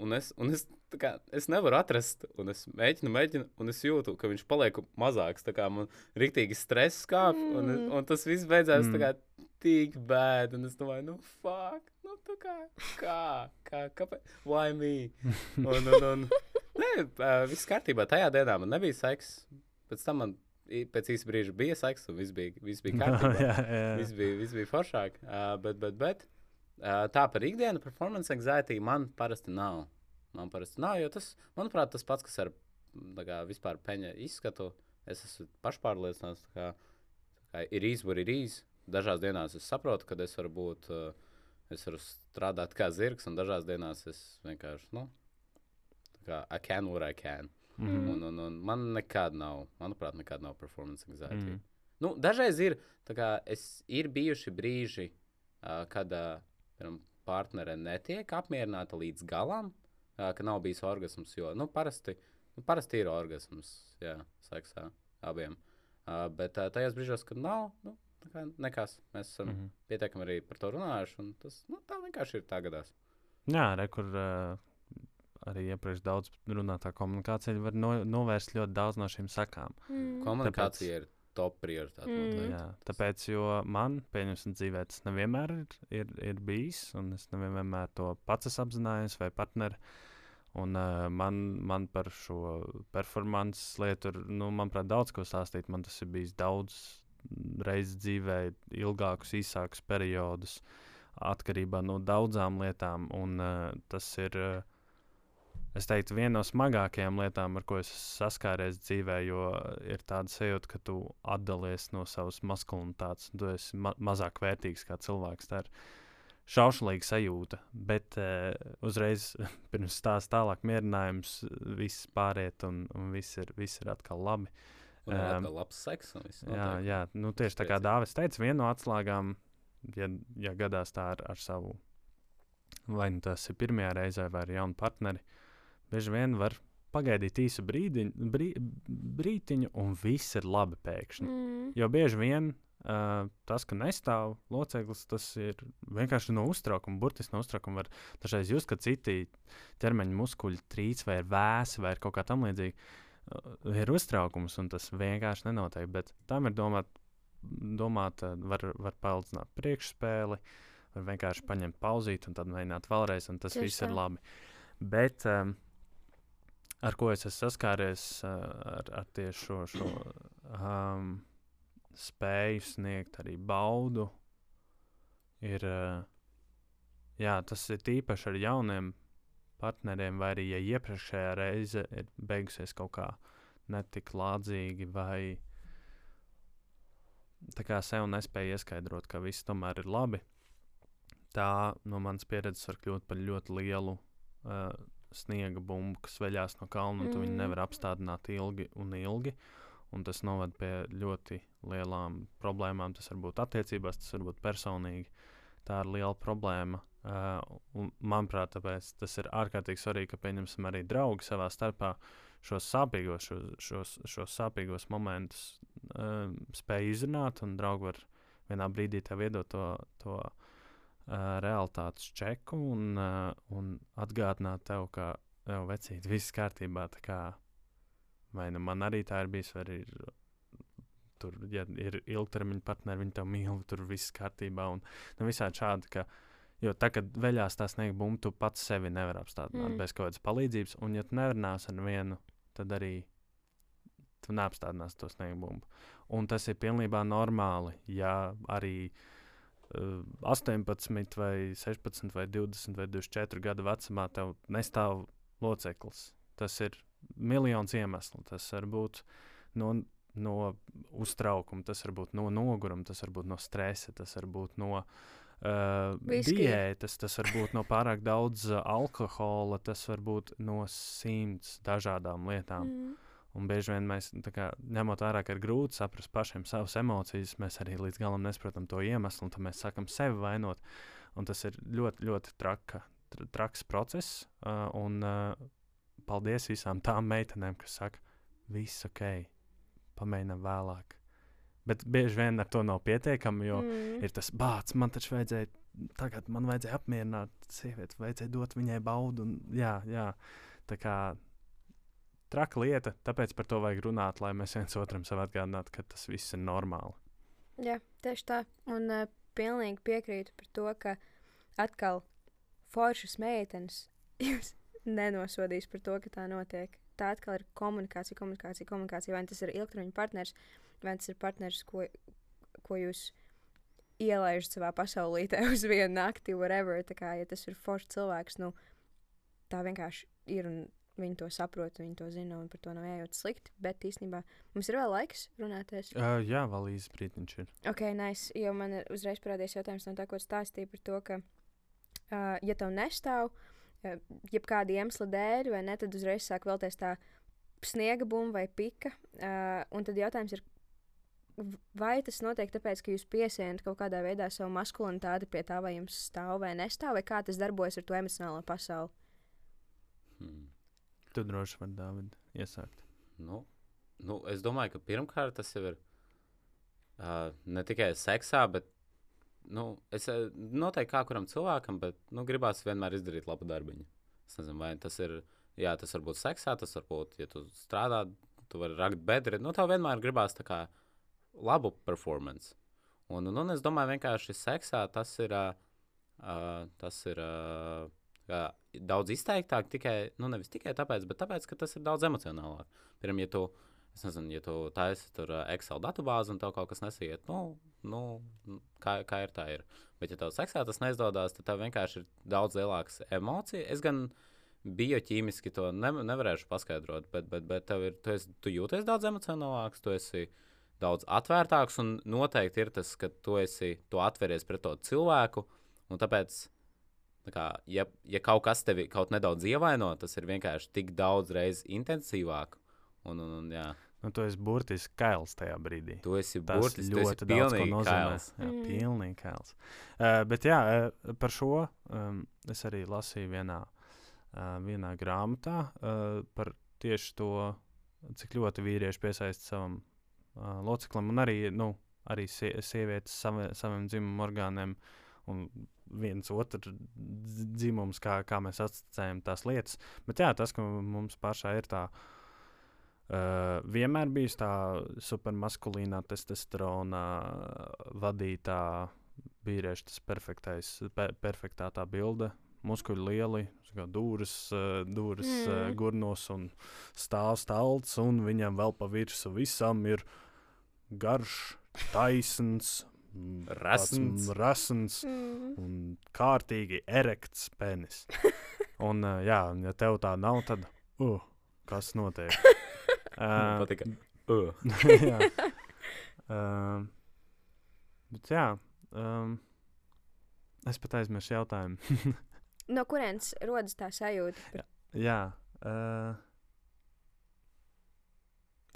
Un es, un es, kā, es nevaru atrast, un es mēģinu, mēģinu, un es jūtu, ka viņš paliek mazāks. Tā kā man rīktīgi stress kāp, un, Mm. un tas viss beidzās Mm. kā tik bēd. Un es domāju, nu, fuck, nu, tā kā, kā, kā, kāpēc, why me? Un, un, un, Nē, viss kārtībā. Tajā dienā man nebija seks. Pēc tam man pēc īsa brīža bija seks, un viss bija, viss bija kārtībā. jā, jā. Viss bija, viss bija foršāk. Uh, bet, bet, bet tā par ikdienu performance anxiety man parasti nav. Man parasti nav, jo tas, manuprāt, tas pats, kas ar mm, kā, vispār peņa izskatu, es esmu pašpārliecināts. kā ir īsi, var ir īsi. Dažās dienās es saprotu, ka es varu būt, es varu strādāt kā zirgs, un dažās dienās es vienkārši, nu, kā I can what I can. Mhm. Un, un, un man nekad nav, manuprāt, nekad nav performance anxiety. Mm. Nu, dažreiz ir, kā es, ir bijuši brīži, uh, kad uh, piemēram, partnere netiek apmierināta līdz galam, ka nav bijis orgasms. Jo nu, parasti, nu, parasti ir orgasms, jā, seksā abiem. Bet tajos brīžos, kad nav, nu, tā kā nekas. Mēs esam mm. -hmm. pietiekami arī par to runājuši. un Tas nu, tā vienkārši ir tagadās. Jā, re, kur uh, arī iepriekš daudz runātā komunikācija var no, novērst ļoti daudz no šīm sakām. Mm. Komunikācija ir top prioritāte. Mm. Jā, tāpēc, jo man, pieņemsim, dzīvē tas nevienmēr ir, ir, ir bijis, un es nevienmēr to pats esmu apzinājies, vai partneri. Un uh, man, man par šo performance lietu, ir, nu, manuprāt, daudz ko stāstīt. Man tas ir bijis daudz reizes dzīvē, ilgākus, īsākus periodus, atkarībā no daudzām lietām. Un uh, tas ir. Uh, Es teiktu, viena no smagākajām lietām, ar ko es saskāries dzīvē, jo ir tāda sajūta, ka tu atdalies no savas maskulinitātes, tu esi ma mazāk vērtīgs kā cilvēks. Tā ir šaušalīga sajūta, bet uh, uzreiz pirms stāsta tālāk mierinājums, viss pāriet, un, un viss, ir, viss ir atkal labi. Un Um, atkal labs seks. un viss Jā, jā nu, tieši tā kā. Dāvis teica, viena no atslēgām, ja, ja gadās tā ar, ar savu, vai nu tas ir pirmajā reizē, vai ar jaunu partneri, bieži vien var pagaidīt īsu brīdiņu, brī, brītiņu, un viss ir labi pēkšņi. Mm. Jo bieži vien uh, tas, ka nestāv loceklis, tas ir vienkārši no uztraukuma, burtiski no uztraukuma. Var dažreiz just, ka citi ķermeņa muskuļi trīc vai ir vēsi vai ir kaut kā tam līdzīga. Uh, ir uztraukums, un tas vienkārši nenotiek. Bet tam ir domāt, domāt var, var paildzināt priekšspēli, var vienkārši paņemt pauzīt un tad mēģināt vēlreiz, un tas Tieši viss ir tā. labi. Bet um, ar ko es esmu saskāries ar, ar tieši šo, šo um, spēju sniegt arī baudu, ir, jā, tas ir tīpaši ar jauniem partneriem, vai arī, ja iepriekšējā reize ir beigusies kaut kā netik lādzīgi, vai tā kā sev nespēja ieskaidrot, ka viss tomēr ir labi. Tā no manas pieredzes var kļūt par ļoti lielu uh, sniega bumbu, kas veļās no kalna, un Mm. nevar apstādināt ilgi un ilgi. Un tas noved pie ļoti lielām problēmām. Tas var būt attiecībās, tas var būt personīgi. Tā ir liela problēma. Uh, manuprāt, tas ir ārkārtīgi svarīgi, ka pieņemsim arī draugi savā starpā šos sāpīgos, šos, šos, šos sāpīgos momentus uh, spēj izrunāt, un draugi var vienā brīdī tev iedot to, to uh, realitātes čeku un, un atgādināt tev, ka jau vecīt, viss kārtībā. Kā, vai nu man arī tā ir bijis, vai ir, tur, ja ir ilgtermiņa partneri, viņi tev mīl, tur viss kārtībā. Un nu, visādi šādi, ka, jo tā, kad veļās tā sniega bumba, tu pats sevi nevar apstādināt Mm. bez kaut kādas palīdzības, un ja tu nerunās ar vienu, tad arī tu neapstādinās to sniega bumbu. Un tas ir pilnībā normāli, ja arī uh, 18, vai 16, vai 20, vai 24 gadu vecumā tev nestāv loceklis. Tas ir miljons iemeslu. Tas var būt no, no uztraukuma, tas var būt no noguruma, tas var būt no stresa, tas var būt no uh, Viski. diētas, tas var būt no pārāk daudz uh, alkohola, tas var būt no simts dažādām lietām. Mm. Un bieži vien mēs, kā, ņemot vērā, ka ir grūti saprast pašiem savas emocijas, mēs arī līdz galam nesaprotam to iemeslu, un tad mēs sākam sevi vainot. Un tas ir ļoti, ļoti traka, tra, traks process. Uh, un uh, paldies visām tām meitenēm, kas saka, viss ok, pamēģinām vēlāk. Bet bieži vien ar to nav pietiekami, jo mm. Ir tas bācis, man taču vajadzēja, tagad man vajadzēja apmierināt sievieti, vajadzēja dot viņai baudu. Un, jā, jā, tā kā traka lieta, tāpēc par to vajag runāt, lai mēs viens otram sev atgādinātu, ka tas viss ir normāli. Jā, tieši tā. Un uh, pilnīgi piekrītu par to, ka atkal foršas meitenes. Jūs, nenosodīs par to, ka tā notiek. Tā atkal ir komunikācija, komunikācija, komunikācija. Vai tas ir ilgtermiņa partners, vai tas ir partners, ko, ko jūs ielaižat savā pasaulītē uz vienu nakti, whatever. Tā kā, ja tas ir foršs cilvēks, nu, tā vienkārši ir. Un viņi to saprot, viņi to zina, un par to nav jājūt slikti. Bet īstenībā mums ir vēl laiks runāties. Uh, jā, vēl īsi brīdiņš ir. Ok, nice. Jo man ir uzreiz parādījies jautājums no tā, ko stāstīja par to, ka, uh, ja tev nestāv, uh, jebkāda iemesla dēļ, vai ne, tad uzreiz sāk vēlties tā sniega bumba vai pika. Uh, un tad jautājums ir, vai tas notiek tāpēc, ka jūs piesienat kaut kādā veidā savu maskulinitāti pie tā, vai jums stāv vai nestāv, vai kā tas darbojas ar to emocionālo pasauli? Hmm. Tu droši vari, Dārvid, iesākt. Nu, nu, es domāju, ka pirmkārt tas jau ir uh, ne tikai seksā, bet nu, es eh, noteikti kā kuram cilvēkam, bet nu, gribās vienmēr izdarīt labu darbiņu. Es nezinu, vai tas ir, jā, tas var būt seksā, tas var būt, ja tu strādā, tu vari rakt bedri. Nu, tev vienmēr gribās tā kā labu performance. Un, un, un es domāju, vienkārši seksā tas ir, uh, uh, tas ir uh, daudz izteiktāk, tikai, nu, nevis tikai tāpēc, bet tāpēc, ka tas ir daudz emocionālāk. Piemēram, ja tu, es nezinu, ja tu taisi tur uh, Excel datubāzi un tev kaut kas nesiet, nu, nu kā, kā ir, tā ir. Bet, ja tev seksā tas neizdodas, tad tev vienkārši ir daudz lielākas emocijas. Bioķīmiski to ne, nevarēšu paskaidrot, bet, bet, bet tev ir, tu, esi, tu jūties daudz emocionālāks, tu esi daudz atvērtāks, un noteikti ir tas, ka tu esi, tu atveries pret to cilvēku, un tāpēc Tā kā, ja, ja kaut kas tevi kaut nedaudz ievaino, tas ir vienkārši tik daudz reizes intensīvāk. Un, un, un, jā, Nu, tu esi burtiski kails tajā brīdī. tu esi Tas burtiski tu esi ļoti daudz ko pilnīgi nozīmē. kails. Jā, Mm. pilnīgi kails. Uh, bet jā, uh, par šo um, es arī lasīju vienā, uh, vienā grāmatā uh, par tieši to, cik ļoti vīrieši piesaista savam uh, loceklim, un arī, nu, arī sie sievietes savi, saviem dzimumu orgāniem. Un viens otrs dzimums, kā, kā mēs atstājam tās lietas. Bet jā, tas, ka mums pašā ir tā Uh, vienmēr bijis tā supermaskulīnā testosterona vadītā vīrieša, tas perfektais, pe, perfektā tā bilde. Muskuļi lieli, kā dūris, uh, dūris mm. uh, gurnos un stāvs talts, un viņam vēl pa virsmu visam ir garš, taisns, Rasns. rasns Mm. un kārtīgi erekts penis. Un, uh, jā, un ja tev tā nav, tad uh, kas notiek? Uh, patika. Uh. jā. Um, bet jā, um, es pat aizmirsu jautājumu. No kurienes rodas tā sajūta par jā, uh,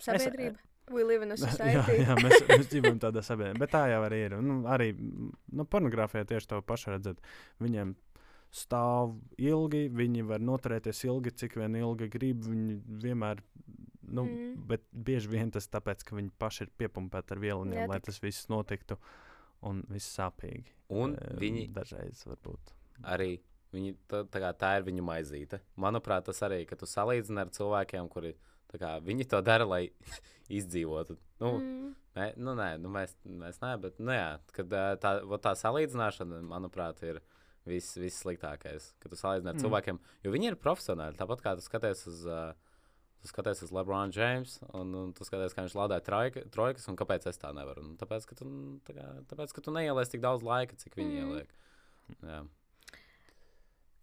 sabiedrību? We live in a jā, society. jā mēs, mēs dzīvojam tādā sabiedrībā, bet tā jau arī ir. Nu, arī nu, pornogrāfijā tieši to pašu redzat. Viņiem stāv ilgi, viņi var noturēties ilgi, cik vien ilgi grib. Viņi vienmēr, nu, Mm. bet bieži vien tas tāpēc, ka viņi paši ir piepumpēti ar vielām, Jā, lai tas viss notiktu. Un viss sāpīgi. Un Eh, viņi dažreiz varbūt. arī, viņi, tā, tā, kā, tā ir viņu maizīte. Manuprāt, tas arī, ka tu salīdzini ar cilvēkiem, kuri kā, viņi to dara, lai izdzīvotu. Nu, mm. Nē, nu, nē, nu, mēs, mēs nē, bet nu, jā, kad, tā, vot tā salīdzināšana, manuprāt, ir viss vis sliktākais. Kad tu salīdzini ar Mm. cilvēkiem, jo viņi ir profesionāli. Tāpat kā tu skaties uz, uh, tu skaties uz LeBron James, un, un tu skaties, kā viņš lādē trojka, trojkas, un kāpēc es tā nevaru. Un tāpēc, ka tu, nu, tā kā, tāpēc, ka tu neieliec tik daudz laika, cik viņi mm. ieliek. Jā.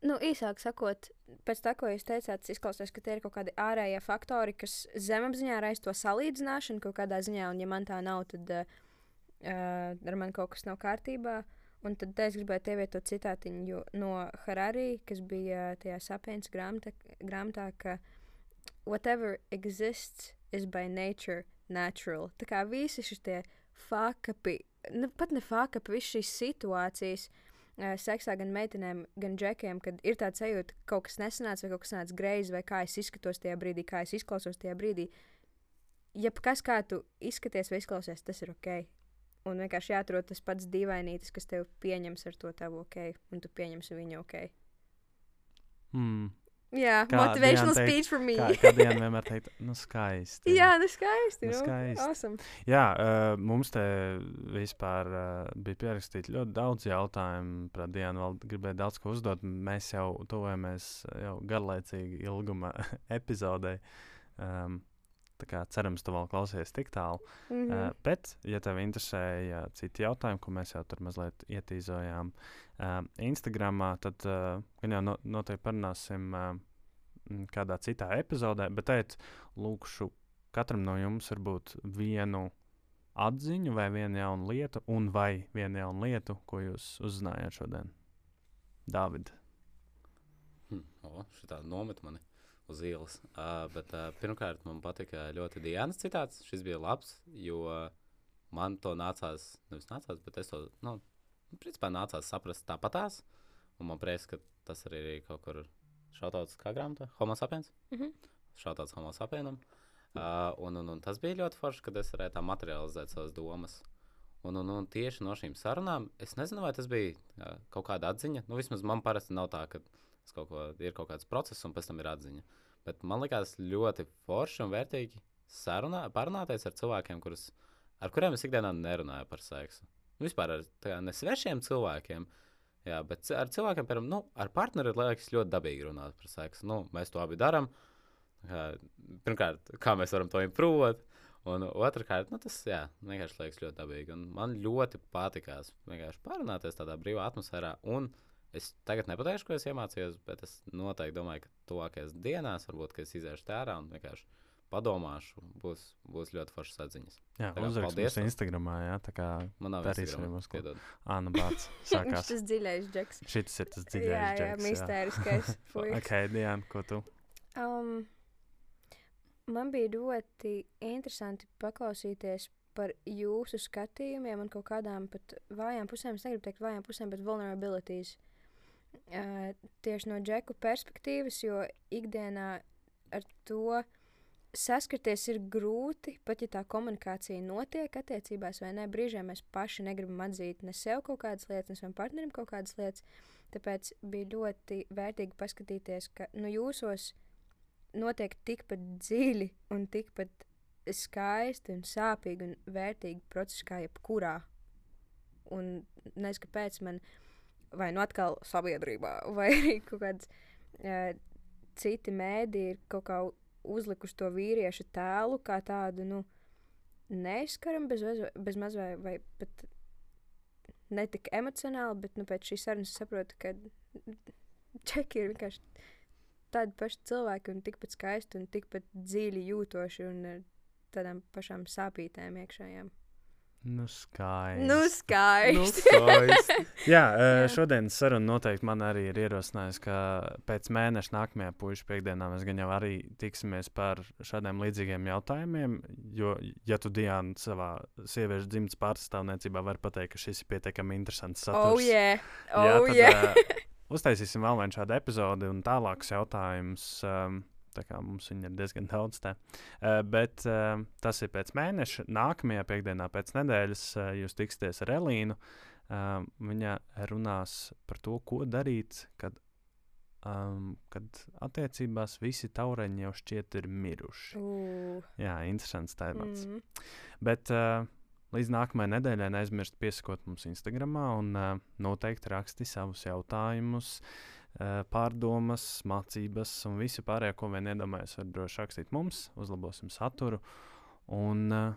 Nu, īsāk sakot, pēc tā, ko jūs teicāt, izklausās, ka tie ir kaut kādi ārējie faktori, kas zemapziņā raisa to salīdzināšanu kaut kādā ziņā, un ja man tā nav, tad uh, ar mani kaut kas nav kārtībā. Un tad es gribēju ievietot citātiņu no Harari, kas bija tajā sapiens grāmatā, grāmatā ka whatever exists is by nature natural. Tā kā visi šie fakapi, nu, pat ne fakapi, visas šīs situācijas, uh, seksā gan meitenēm, gan džekiem, kad ir tāds sajūta, ka kaut kas nesanāca, vai kaut kas sanāca greizi, vai kā es izskatos tajā brīdī, kā es izklausos tajā brīdī. Ja kas kā tu izskaties vai izklausies, tas ir ok. Un vienkārši jāatrod tas pats dīvainītis, kas tev pieņems ar to tavu ok, un tu pieņemsi viņu ok. Mm. Jā, Kā motivational Diana teikt, speech for me. Kā, kā diena vienmēr teikt, nu skaisti. Jā, nu skaisti. Nu, Nu, skaisti. Awesome. Jā, uh, mums te vispār uh, bija pierakstīti ļoti daudz jautājumu par Dienu. Vēl gribēju daudz ko uzdot. Mēs jau tuvojamies jau garlaicīgi ilguma epizodei. Um, kā cerams, tu vēl klausies tik tālu. Mm Uh, -hmm. bet, ja tev interesēja citi jautājumi, ko mēs jau tur mazliet ietīzojām uh, Instagramā, tad uh, gan jau no, noteikti parunāsim uh, kādā citā epizodē. Bet teikt, lūkšu katram no jums varbūt vienu atziņu vai vienu jaunu lietu, un vai vienu jaunu lietu, ko jūs uzzinājāt šodien. Dāvid. Hm, o, šitā nomet mani uz ielas. Uh, bet uh, pirmkārt, man patika ļoti Dienas citāts. Šis bija labs, jo man to nācās, nevis nācās, bet es to, nu, principā nācās saprast tāpatās. Un man prieks, ka tas arī ir kaut kur šautauts kā grāmatā, Homo sapiens. Mhm. Šautauts Homo sapienam. Uh, un, un, un tas bija ļoti forši, kad es varēju tā materializēt savas domas. Un, un, un tieši no šīm sarunām, es nezinu, vai tas bija uh, kaut kāda atziņa. Nu, vismaz man parasti nav tā, ka kaut ko, ir kaut kāds process, un pēc tam ir atziņa. Bet man liekas ļoti forši un vērtīgi sarunā, parunāties ar cilvēkiem, kurus, ar kuriem es ikdienā nerunāju par seksu. Nu, vispār ar kā ne svešiem cilvēkiem, jā, bet ar cilvēkiem, piemēram, nu, ar partneri liekas ļoti dabīgi runāt par seksu. Nu, mēs to abi darām. Pirmkārt, kā mēs varam to improvēt. Un otrkārt, nu, tas jā, vienkārši liekas ļoti dabīgi. Un man ļoti patīkās vienkārši parunāties tādā brīvā atmosfērā. Un es tagad nepateikšu, ko es iemācījos, bet es noteikti domāju, ka tuvākajās dienās varbūt ka es iziešu tērā un vienkārši padomāšu. Būs, būs ļoti foršas atziņas. Jā, Tā kā uzrakst paldies mums tev. Instagramā, jā, tā kā Man nav Darīsim Instagramā, uz ko. piedod. Āna Bāts Viņš sākās. tas dziļais džeks. Šis ir tas Jā, dziļais jā, džeks. mistēriskais. puisis. Ok, Diana, ko tu? Um, man bija ļoti interesanti paklausīties par jūsu skatījumiem un kaut kādām pat vājām pusēm. Es negribu teikt vājām pusēm, bet vulnerabilities. Uh, tieši no džeku perspektīvas, jo ikdienā ar to saskarties ir grūti, pat ja tā komunikācija notiek attiecībās vai ne. Brīžiem mēs paši negribam atzīt ne sev kaut kādas lietas, ne savam partnerim kaut kādas lietas. Tāpēc bija ļoti vērtīgi paskatīties, ka nu, jūsos notiek tikpat dziļi un tikpat skaisti un sāpīgi un vērtīgi procesi kā jebkurā. Un nezinu, kāpēc man vai nu atkal sabiedrībā, vai arī kaut kāds uh, citi mēdī ir kaut kā uzlikuši to vīriešu tēlu kā tādu, nu, neizskaram bez, bez, bez maz vai, pat ne tik emocionāli, bet nu, pēc šīs sarunas saprotu, ka čeki ir vienkārši tādi paši cilvēki un tikpat skaisti un tikpat dziļi jūtoši un ar tādām pašām sāpītēm iekšējām. Nu, skaisti. Nu, skaisti! skaisti. Jā, eh, Jā. šodienas saruna noteikti man arī ir ierosinājusi, ka pēc mēneša nākamajā puikas piekdienā mēs gan jau arī tiksimies par šādiem līdzīgiem jautājumiem. Jo, ja tu Diana savā sieviešu dzimtas pārstāvniecībā vari pateikt, ka šis ir pietiekami interesants saturs, oh, yeah! jā, Oh, tad yeah! uh, uztaisīsim vēl vienu šādu epizodi un tālākus jautājumus. Um, Tā kā mums viņa ir diezgan daudz. Tā. Uh, bet uh, tas ir pēc mēneša. Nākamajā piekdienā, pēc nedēļas, uh, jūs tiksieties ar Elīnu. Uh, viņa runās par to, ko darīt, kad, um, kad attiecībās visi taureņi jau šķiet ir miruši. Uh, Jā, interesants tēmats. mm. Bet uh, līdz nākamajai nedēļai neaizmirst piesakot mums Instagram un uh, noteikti raksti savus jautājumus, uh, pārdomas, mācības un visu pārējo, ko vien iedomājies. Var droši rakstīt mums, uzlabosim saturu. Un, uh,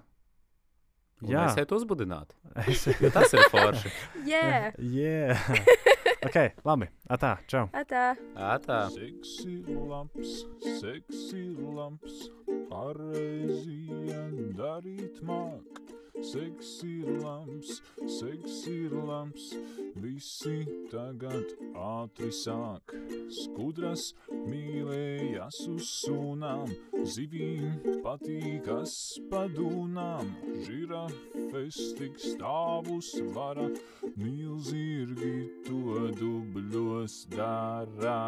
Un jā, Esiet uzbudināti. es Jo tas ir forši. Yeah! yeah. ok, labi. Atā, čau! Atā! Ātā. Seksi labs, seksi labs, pareizi darīt māk. Seksi labs, seksi labs, visi tagad ātri sāk. Skudras mīlējas uz sunām, zivīm patīkas padūnām. Žirafes tik stāvus vara, milzīgi to dubļos dara.